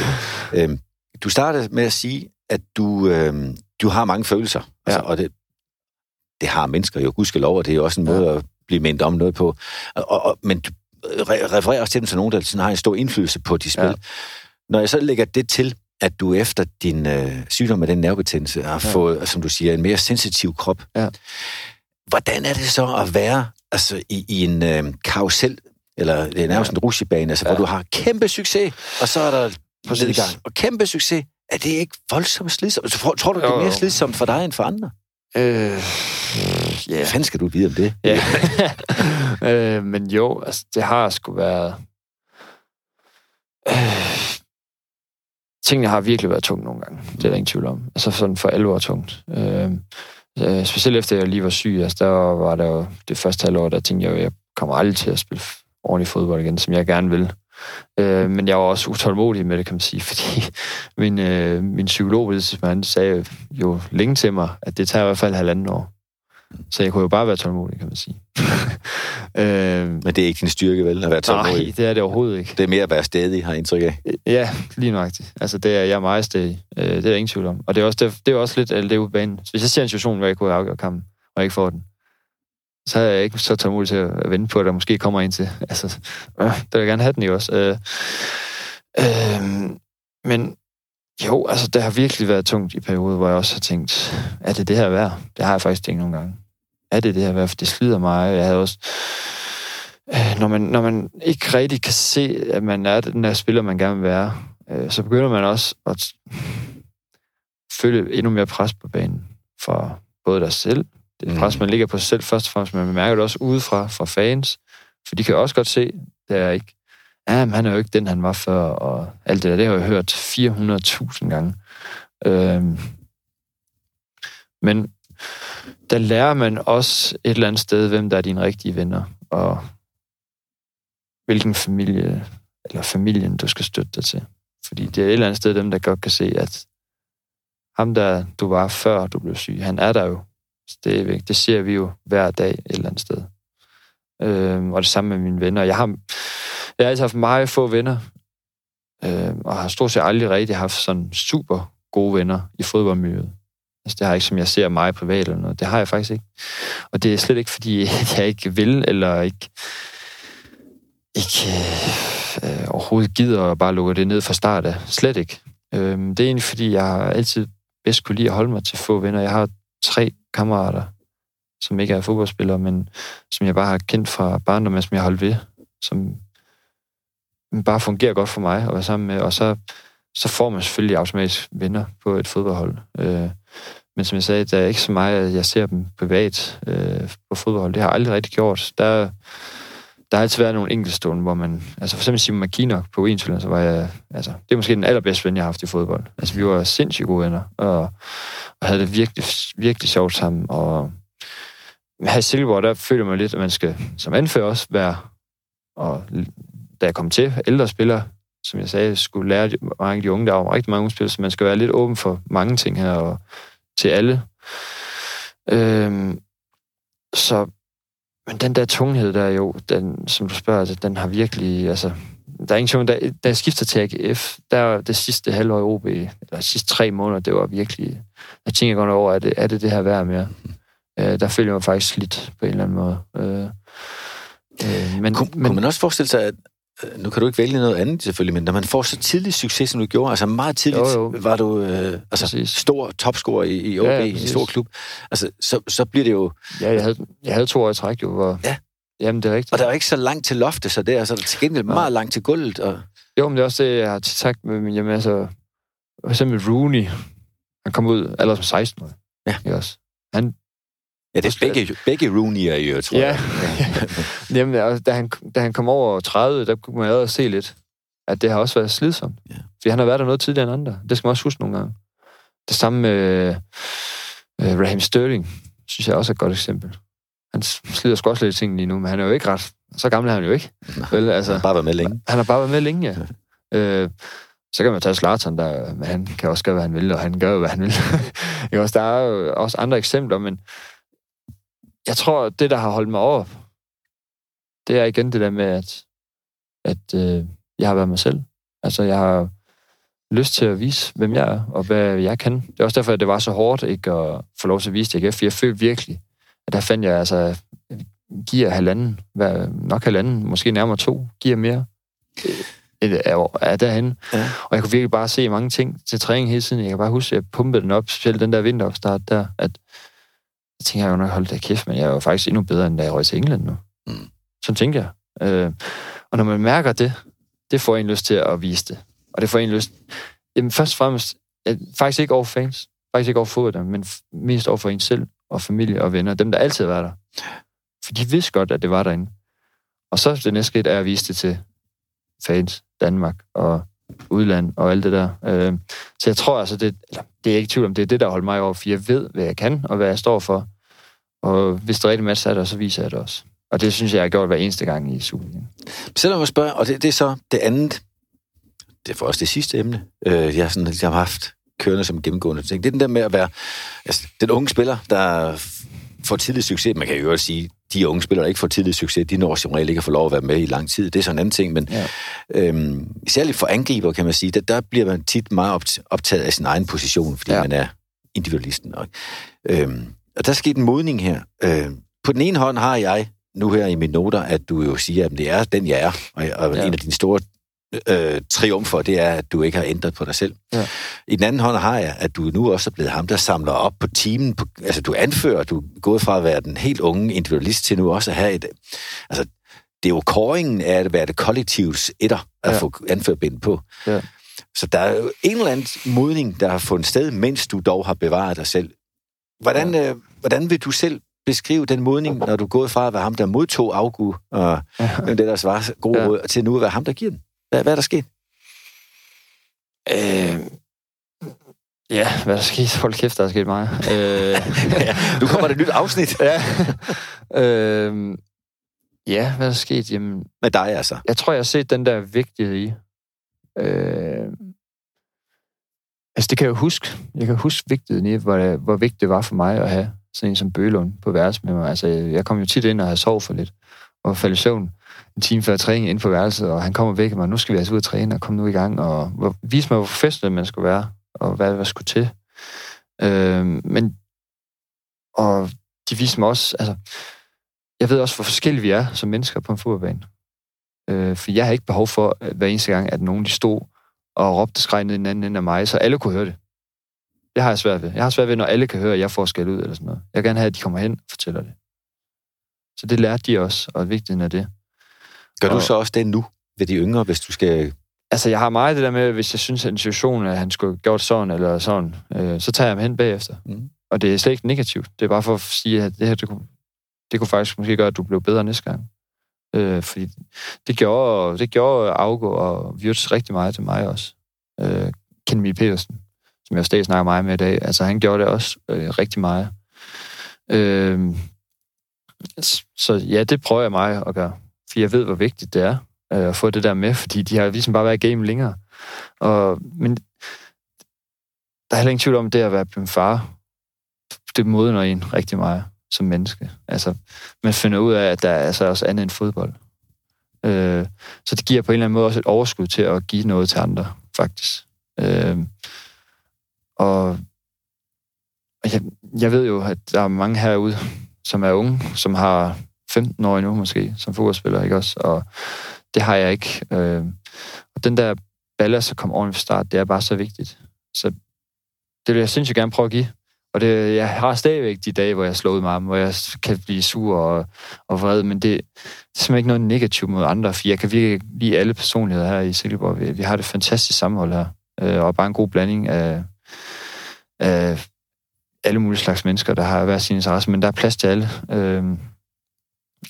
ikke. Um, du startede med at sige, at du, øh, du har mange følelser, altså, ja. altså, og det, det har mennesker jo gudskelov, og det er jo også en måde ja. at blive mindet om noget på. Og, og, men du refererer også til dem som nogen, der sådan har en stor indflydelse på de spil. Ja. Når jeg så lægger det til, at du efter din øh, sygdom med den nervebetændelse har ja. fået, som du siger, en mere sensitiv krop. Ja. Hvordan er det så at være altså, i, i en øh, karusel, eller det er nærmest ja. en rushebane, altså, ja. hvor du har kæmpe succes, og så er der Præcis. Og kæmpe succes. Er det ikke voldsomt slidsomt? Tror, tror du, det er mere slidsomt for dig end for andre? Øh, yeah. Hvad fanden skal du vide om det? Ja. øh, men jo, altså, det har sgu været... Øh, tingene har virkelig været tungt nogle gange. Det er der ingen tvivl om. Altså sådan for alvor tungt. Øh, øh, specielt efter jeg lige var syg, altså der var der jo det første halvår, der tænkte jeg, at jeg kommer aldrig til at spille ordentlig fodbold igen, som jeg gerne vil. Øh, men jeg var også utålmodig med det, kan man sige, fordi min, øh, min psykolog, han sagde jo længe til mig, at det tager i hvert fald halvanden år. Så jeg kunne jo bare være tålmodig, kan man sige. øh, Men det er ikke din styrke, vel, at være tålmodig? Nej, det er det overhovedet ikke. Det er mere at være stedig, har jeg indtryk af. Ja, lige nøjagtigt. Altså, det er jeg er meget stedig. Øh, det er der ingen tvivl om. Og det er også, det, det er også lidt det er ude banen. Hvis jeg ser en situation, hvor jeg kunne afgøre kampen, og jeg ikke får den, så er jeg ikke så tålmodig til at vente på, at der måske kommer en til. Altså, øh, der vil jeg gerne have den jo også. Øh, øh, men jo, altså, det har virkelig været tungt i perioder, hvor jeg også har tænkt, er det det her værd? Det har jeg faktisk tænkt nogle gange. Er det det her værd? For det slider mig. Jeg havde også... Øh, når, man, når man ikke rigtig kan se, at man er den der spiller, man gerne vil være, øh, så begynder man også at føle endnu mere pres på banen for både dig selv, det pres, mm. man ligger på sig selv først og fremmest, men man mærker det også udefra fra fans, for de kan også godt se, det er ikke, ja, men han er jo ikke den, han var før, og alt det der, det har jeg hørt 400.000 gange. Øhm, men der lærer man også et eller andet sted, hvem der er dine rigtige venner, og hvilken familie, eller familien, du skal støtte dig til. Fordi det er et eller andet sted dem, der godt kan se, at ham, der du var før du blev syg, han er der jo det, det ser vi jo hver dag et eller andet sted. Øh, og det samme med mine venner. Jeg har, jeg har altid haft meget få venner, øh, og har stort set aldrig rigtig haft sådan super gode venner i fodboldmiljøet. Altså, det har jeg ikke, som jeg ser mig privat eller noget. Det har jeg faktisk ikke. Og det er slet ikke, fordi jeg ikke vil, eller ikke, ikke øh, overhovedet gider at bare lukke det ned fra start af. Slet ikke. Øh, det er egentlig, fordi jeg har altid bedst kunne lide at holde mig til få venner. Jeg har tre kammerater, som ikke er fodboldspillere, men som jeg bare har kendt fra barndommen, som jeg har holdt ved, som bare fungerer godt for mig at være sammen med. Og så, så får man selvfølgelig automatisk venner på et fodboldhold. Øh, men som jeg sagde, der er ikke så meget, at jeg ser dem privat øh, på fodboldhold. Det har jeg aldrig rigtig gjort. Der, der har altid været nogle enkeltstående, hvor man... Altså for eksempel Simon McKinnock på Enschede, så var jeg... Altså, det er måske den allerbedste ven, jeg har haft i fodbold. Altså, vi var sindssygt gode venner, og, og havde det virkelig, virkelig sjovt sammen. Og her i Silkeborg, der føler man lidt, at man skal som anfører også være... Og da jeg kom til, ældre spillere, som jeg sagde, skulle lære mange af de unge, der var rigtig mange spillere, så man skal være lidt åben for mange ting her, og til alle. Øhm, så men den der tunghed der jo, den, som du spørger, altså, den har virkelig, altså, der er ingen tvivl, da, da jeg skifter til AGF, der det sidste halvår i OB, eller de sidste tre måneder, det var virkelig, jeg tænker godt over, er det er det, det her værd mere? Øh, der følger jeg mig faktisk lidt på en eller anden måde. Øh, øh, men, Kun, men, kunne man også forestille sig, at nu kan du ikke vælge noget andet selvfølgelig, men når man får så tidlig succes, som du gjorde, altså meget tidligt jo, jo. var du øh, altså præcis. stor topscorer i, i OB, ja, ja, i en stor klub, altså så, så bliver det jo... Ja, jeg havde, jeg havde to år i træk jo, hvor... Ja. Jamen, det er rigtigt. Og der er ikke så langt til loftet, så det er, altså, der er til gengæld ja. meget langt til gulvet. Og... Jo, men det er også det, jeg har sagt med min, jamen altså, for eksempel Rooney, han kom ud allerede som 16 år. Ja. Ikke også? Han Ja, det er begge, begge Rooney'er i øvrigt, tror ja. jeg. Jamen, altså, da, han, da han kom over 30, der kunne man allerede se lidt, at det har også været slidsomt. Ja. Fordi han har været der noget tidligere end andre. Det skal man også huske nogle gange. Det samme med uh, Raheem Sterling, synes jeg også er et godt eksempel. Han slider sgu også lidt ting lige nu, men han er jo ikke ret... Så gammel er han jo ikke. Nej, Vel, altså, han har bare været med længe. Han har bare været med længe, ja. uh, så kan man tage Slarton, der, men han kan også gøre, hvad han vil, og han gør hvad han vil. der er jo også andre eksempler, men jeg tror, det, der har holdt mig over, det er igen det der med, at, at øh, jeg har været mig selv. Altså, jeg har lyst til at vise, hvem jeg er, og hvad jeg kan. Det er også derfor, at det var så hårdt ikke at få lov til at vise det, for jeg følte virkelig, at der fandt jeg, altså, giver halvanden, nok halvanden, måske nærmere to, giver mere er, er derhen. Ja. Og jeg kunne virkelig bare se mange ting til træning hele tiden. Jeg kan bare huske, at jeg pumpede den op, specielt den der vinteropstart der, at så tænker jeg jo hold da kæft, men jeg er jo faktisk endnu bedre, end da jeg røg til England nu. Mm. Sådan tænker jeg. Øh, og når man mærker det, det får en lyst til at vise det. Og det får en lyst... Jamen først og fremmest, faktisk ikke over fans, faktisk ikke over fodbold, men mest over for en selv, og familie og venner, dem der altid været der. For de vidste godt, at det var derinde. Og så det næste skridt er at vise det til fans, Danmark og udland og alt det der. Øh, så jeg tror altså, det, eller, det er ikke tvivl om, det er det, der holder mig over, for jeg ved, hvad jeg kan, og hvad jeg står for. Og hvis det er rigtig match er der, så viser jeg det også. Og det synes jeg, jeg har gjort hver eneste gang i Superligaen. Selvom jeg spørger, og det, det er så det andet, det er for os det sidste emne, øh, jeg, sådan, jeg har haft kørende som gennemgående ting. Det er den der med at være altså, den unge spiller, der får tidlig succes. Man kan jo også sige, de unge spillere, der ikke får tidlig succes, de når som regel ikke at få lov at være med i lang tid. Det er sådan en anden ting, men ja. øhm, særligt for angriber, kan man sige, der, der bliver man tit meget optaget af sin egen position, fordi ja. man er individualisten. Og, øhm, og der er sket en modning her. Øhm, på den ene hånd har jeg nu her i mine noter, at du jo siger, at det er den, jeg er, og, og ja. en af dine store øh, triumfer, det er, at du ikke har ændret på dig selv. Ja. I den anden hånd har jeg, at du nu også er blevet ham, der samler op på teamen. På, altså, du anfører, du er gået fra at være den helt unge individualist til nu også at have et... Altså, det er jo kåringen af at være det kollektivs etter at ja. få anførbind på. Ja. Så der er jo en eller anden modning, der har fundet sted, mens du dog har bevaret dig selv. Hvordan, ja. øh, hvordan vil du selv beskrive den modning, når du er gået fra at være ham, der modtog afgu, og ja. det der var gode ja. råd, til nu at være ham, der giver den? Hvad, hvad er der sket? Øh, ja, hvad er der sket? Hold kæft, der er sket meget. øh, ja, nu kommer der et nyt afsnit. ja. Øh, ja, hvad er der sket? Jamen, Med dig altså? Jeg tror, jeg har set den der vigtighed i. Øh, altså, det kan jeg jo huske. Jeg kan huske vigtigheden i, hvor, hvor vigtigt det var for mig at have sådan en som Bølund på værelse med mig. Altså, jeg kom jo tit ind og havde sovet for lidt og faldt i søvn en time før træning ind på værelset, og han kommer væk og mig, nu skal vi altså ud og træne, og komme nu i gang, og vise mig, hvor festet man skulle være, og hvad der skulle til. Øh, men, og de viste mig også, altså, jeg ved også, hvor forskellige vi er som mennesker på en fodboldbane. Øh, for jeg har ikke behov for, øh, hver eneste gang, at nogen de stod og råbte skreg ned i den anden ende af mig, så alle kunne høre det. Det har jeg svært ved. Jeg har svært ved, når alle kan høre, at jeg får skæld ud eller sådan noget. Jeg vil gerne have, at de kommer hen og fortæller det. Så det lærte de også, og vigtigheden af det. Gør og, du så også det nu ved de yngre, hvis du skal Altså, jeg har meget det der med, hvis jeg synes, at en situation, at han skulle have gjort sådan eller sådan, øh, så tager jeg ham hen bagefter. Mm. Og det er slet ikke negativt. Det er bare for at sige, at det her, det kunne, det kunne faktisk måske gøre, at du blev bedre næste gang. Øh, fordi det gjorde, det gjorde Augo og Wirtz rigtig meget til mig også. Øh, Ken Mie Petersen, som jeg stadig snakker meget med i dag, altså han gjorde det også øh, rigtig meget. Øh, så ja, det prøver jeg mig at gøre. For jeg ved, hvor vigtigt det er øh, at få det der med, fordi de har ligesom bare været i game længere. Og, men der er heller ingen tvivl om, det at være blevet far, det modner en rigtig meget som menneske. Altså, man finder ud af, at der er altså også andet end fodbold. Øh, så det giver på en eller anden måde også et overskud til at give noget til andre, faktisk. Øh, og og jeg, jeg ved jo, at der er mange herude, som er unge, som har 15 år endnu måske, som fodboldspiller, ikke også? Og det har jeg ikke. Øh, og den der ballast at komme ordentligt fra start, det er bare så vigtigt. Så det vil jeg sindssygt gerne prøve at give. Og det, jeg har stadigvæk de dage, hvor jeg slår ud med ham, hvor jeg kan blive sur og, og vred, men det, det er simpelthen ikke noget negativt mod andre, for jeg kan virkelig lide alle personligheder her i Silkeborg. Vi, vi har det fantastisk sammenhold her, øh, og bare en god blanding af, af alle mulige slags mennesker, der har hver sin interesse, men der er plads til alle. Øh,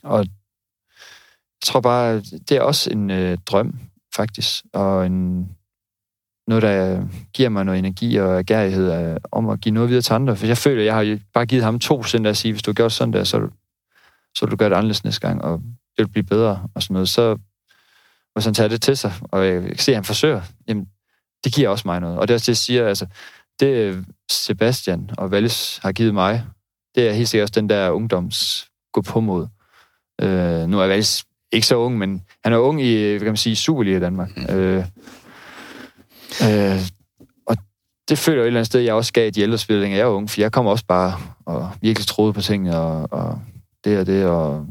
og jeg tror bare, det er også en øh, drøm, faktisk, og en, noget, der giver mig noget energi og agerighed øh, om at give noget videre til andre. For jeg føler, at jeg har bare givet ham to sind at sige, hvis du gør sådan der, så, så vil du gøre det anderledes næste gang, og det vil blive bedre og sådan noget. Så hvis han tager det til sig, og jeg kan se, at han forsøger, jamen, det giver også mig noget. Og det er også det, jeg siger, altså, det Sebastian og Valles har givet mig, det er helt sikkert også den der ungdoms gå på mod. Øh, nu er Valles ikke så ung, men han er ung i, hvad kan man sige, Superliga i Danmark. Mm. Øh, øh, og det føler jeg et eller andet sted, jeg også gav de ældre spillere, jeg er ung, for jeg kommer også bare og virkelig troede på tingene, og, og det og det, og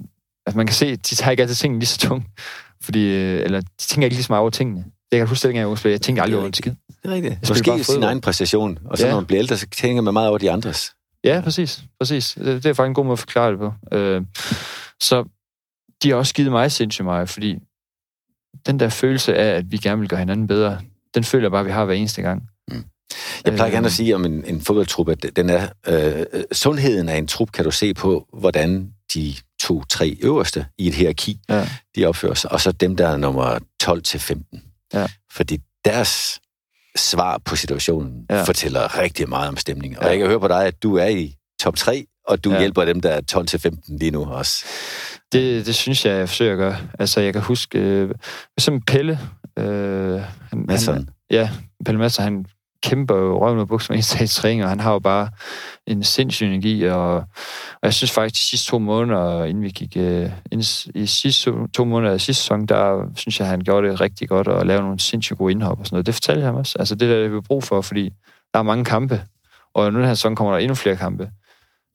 altså man kan se, de tager ikke altid tingene lige så tungt, fordi, øh, eller de tænker ikke lige så meget over tingene. Jeg kan huske, at jeg jeg tænkte aldrig over en skid. Det er rigtigt. Måske sin egen præstation, og så ja. når man bliver ældre, så tænker man meget over de andres. Ja, præcis. præcis. Det, det er faktisk en god måde at forklare det på. Øh, så de har også givet mig sindssygt meget, fordi den der følelse af, at vi gerne vil gøre hinanden bedre, den føler jeg bare, at vi har hver eneste gang. Mm. Jeg plejer gerne at sige om en, en fodboldtrup, at den er, øh, sundheden af en trup kan du se på, hvordan de to-tre øverste i et hierarki, ja. de opfører sig, og så dem, der er nummer 12-15. Ja. Fordi deres svar på situationen ja. fortæller rigtig meget om stemningen. Og ja. jeg kan høre på dig, at du er i top 3, og du ja. hjælper dem, der er 12-15 lige nu også. Det, det synes jeg, jeg forsøger at gøre. Altså, jeg kan huske, øh, som Pelle... Øh, han, Han, ja, Pelle Madsen, han kæmper jo røven med bukser med en træning, og han har jo bare en sindssyg energi, og, og jeg synes faktisk, de sidste to måneder, inden vi gik øh, ind, i sidste to måneder af sidste sæson, der synes jeg, han gjorde det rigtig godt, og lavede nogle sindssygt gode indhop og sådan noget. Det fortalte jeg ham også. Altså det der, det vi brug for, fordi der er mange kampe, og nu den her sæson kommer der endnu flere kampe.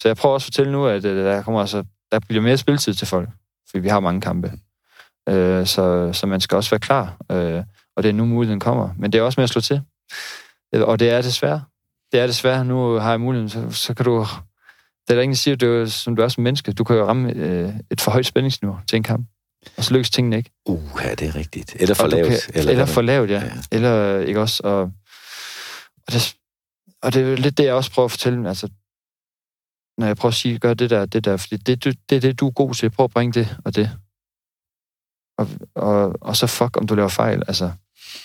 Så jeg prøver også at fortælle nu, at øh, der kommer altså, der bliver mere spilletid til folk, fordi vi har mange kampe. Øh, så, så man skal også være klar, øh, og det er nu muligheden kommer. Men det er også med at slå til. Og det er desværre. Det er desværre. Nu har jeg muligheden, så, så kan du... Det er der ingen, der siger, du, som du er som menneske. Du kan jo ramme øh, et for højt spændingsniveau til en kamp. Og så lykkes tingene ikke. Uh, ja, det er rigtigt. Eller for lavt. Kan, eller, eller for lavt, ja. ja. Eller ikke også. Og, og, det, og det er lidt det, jeg også prøver at fortælle. Altså, når jeg prøver at sige, gør det der, det der, fordi det, det, det er det, du er god til. Prøv at bringe det og det. Og, og, og så fuck, om du laver fejl. Altså,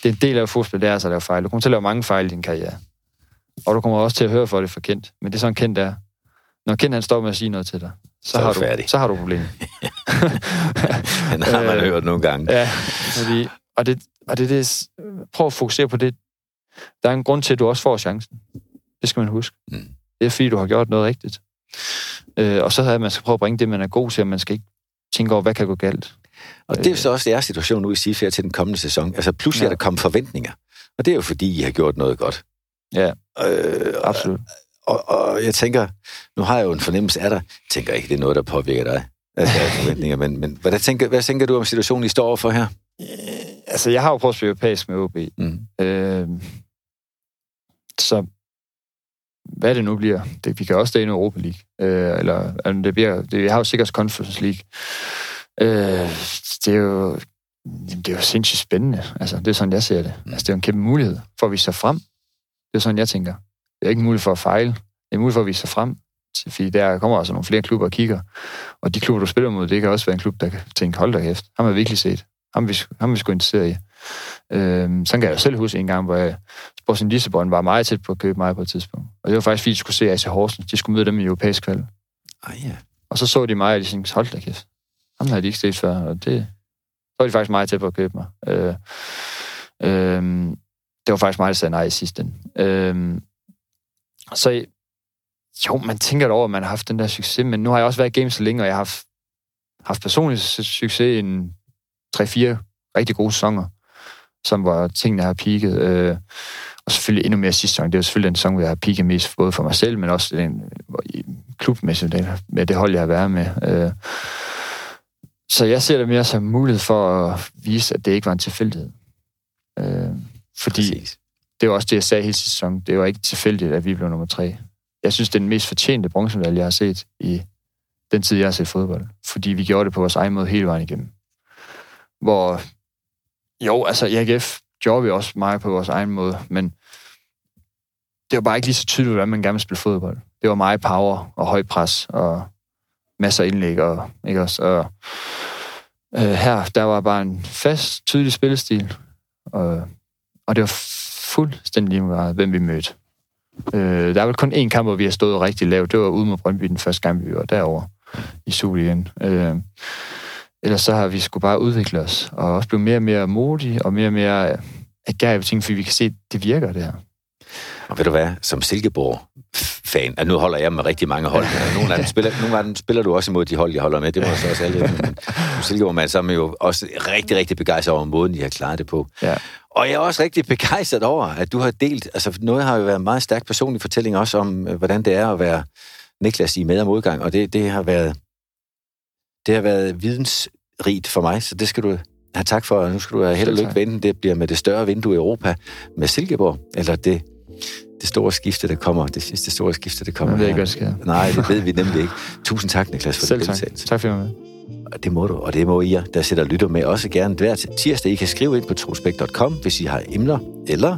det er en del af fodbold, det er altså at lave fejl. Du kommer til at lave mange fejl i din karriere. Og du kommer også til at høre for det for Kent. Men det er sådan Kent der. Når Kent han står med at sige noget til dig, så, så har, du, så har du problem. Den har man øh, hørt nogle gange. Ja, fordi, og, det, og det, det, prøv at fokusere på det. Der er en grund til, at du også får chancen. Det skal man huske. Mm. Det er fordi, du har gjort noget rigtigt. Øh, og så er man skal prøve at bringe det, man er god til, og man skal ikke tænke over, hvad kan gå galt. Og det er så også jeres situation nu i SIFA til den kommende sæson. Altså pludselig ja. er der kommet forventninger. Og det er jo fordi, I har gjort noget godt. Ja, øh, absolut. Og, og, og jeg tænker, nu har jeg jo en fornemmelse af dig. Jeg tænker ikke, det er noget, der påvirker dig. Altså, forventninger, men, men hvad, tænker, hvad tænker du om situationen, I står overfor her? Øh, altså, jeg har jo prøvet at spille europæisk med OB. Mm. Øh, så hvad det nu bliver, det, vi kan også stå i Europa League. Øh, eller, eller det bliver, det, vi har jo sikkert Conference League. Øh, det er jo Jamen, det er jo sindssygt spændende. Altså, det er sådan, jeg ser det. Altså, det er jo en kæmpe mulighed for at vise sig frem. Det er sådan, jeg tænker. Det er ikke muligt for at fejle. Det er muligt for at vise sig frem. Fordi der kommer altså nogle flere klubber og kigger. Og de klubber, du spiller mod, det kan også være en klub, der kan tænke, hold da kæft. Ham har vi virkelig set. Ham vi, ham vi sgu interesseret i. Øhm, sådan kan jeg selv huske en gang, hvor jeg, Sporting Lissabon var meget tæt på at købe mig på et tidspunkt. Og det var faktisk, fordi de skulle se AC Horsens. De skulle møde dem i europæisk kval. Ah, ja. Og så så de mig, og de tænkte, hold da kæft. Ham havde de ikke set før, og det, så var de faktisk meget tæt på at købe mig. Øh, øh, det var faktisk mig, der sagde nej i sidste ende. Øh, så jo, man tænker over, at man har haft den der succes, men nu har jeg også været i game så længe, og jeg har haft, haft personlig succes i en 3-4 rigtig gode sæsoner, som var tingene har peaked. Øh, og selvfølgelig endnu mere sidste sæson. Det er jo selvfølgelig den sæson, hvor jeg har peaked mest, både for mig selv, men også den, i klubmæssigt med det hold, jeg har været med. Øh, så jeg ser det mere som mulighed for at vise, at det ikke var en tilfældighed. Øh, fordi Præcis. det var også det, jeg sagde hele sæsonen. Det var ikke tilfældigt, at vi blev nummer tre. Jeg synes, det er den mest fortjente bronzemedalje, jeg har set i den tid, jeg har set fodbold. Fordi vi gjorde det på vores egen måde hele vejen igennem. Hvor, jo, altså i AGF gjorde vi også meget på vores egen måde, men det var bare ikke lige så tydeligt, hvordan man gerne vil spille fodbold. Det var meget power og høj pres og masser af indlæg. Og, ikke også? Og, øh, her, der var bare en fast, tydelig spillestil, og, og det var fuldstændig lige meget, hvem vi mødte. Øh, der er vel kun én kamp, hvor vi har stået rigtig lavt. Det var ude mod Brøndby den første gang, vi var derovre i Superligaen. Øh, ellers så har vi skulle bare udvikle os, og også blive mere og mere modige, og mere og mere agerige ting, fordi vi kan se, at det virker, det her. Og ved du hvad, som Silkeborg-fan, og nu holder jeg med rigtig mange hold, nogle af dem spiller, nogle af dem spiller du også imod de hold, jeg holder med, det må jeg så også alle men som Silkeborg-mand, så er man jo også rigtig, rigtig begejstret over måden, de har klaret det på. Ja. Og jeg er også rigtig begejstret over, at du har delt, altså noget har jo været en meget stærk personlig fortælling også om, øh, hvordan det er at være Niklas i med- og modgang, og det, det har været det har været vidensrigt for mig, så det skal du have tak for. Nu skal du have held og lykke vende. Det bliver med det større vindue i Europa med Silkeborg, eller det det store skifte, der kommer. Det sidste store skifte, der kommer. Det ved ikke, hvad sker. Nej, det ved vi nemlig ikke. Tusind tak, Niklas, for Selv tak. Tak for med. Det må du, og det må I, der sætter lytter med også gerne hver tirsdag. I kan skrive ind på trospekt.com, hvis I har emner eller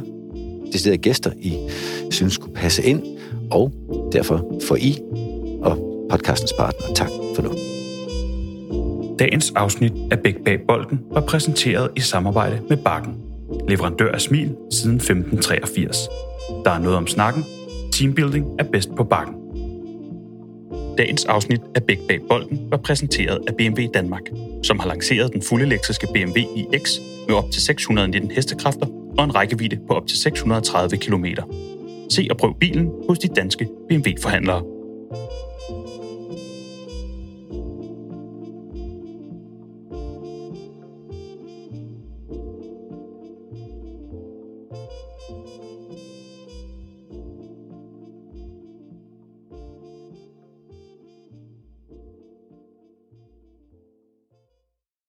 steder gæster, I synes skulle passe ind. Og derfor får I og podcastens partner tak for nu. Dagens afsnit af Bæk Bag Bolden var præsenteret i samarbejde med Bakken. Leverandør af smil siden 1583. Der er noget om snakken. Teambuilding er bedst på bakken. Dagens afsnit af Bæk Bag Bolden var præsenteret af BMW Danmark, som har lanceret den fulde elektriske BMW iX med op til 619 hestekræfter og en rækkevidde på op til 630 km. Se og prøv bilen hos de danske BMW-forhandlere.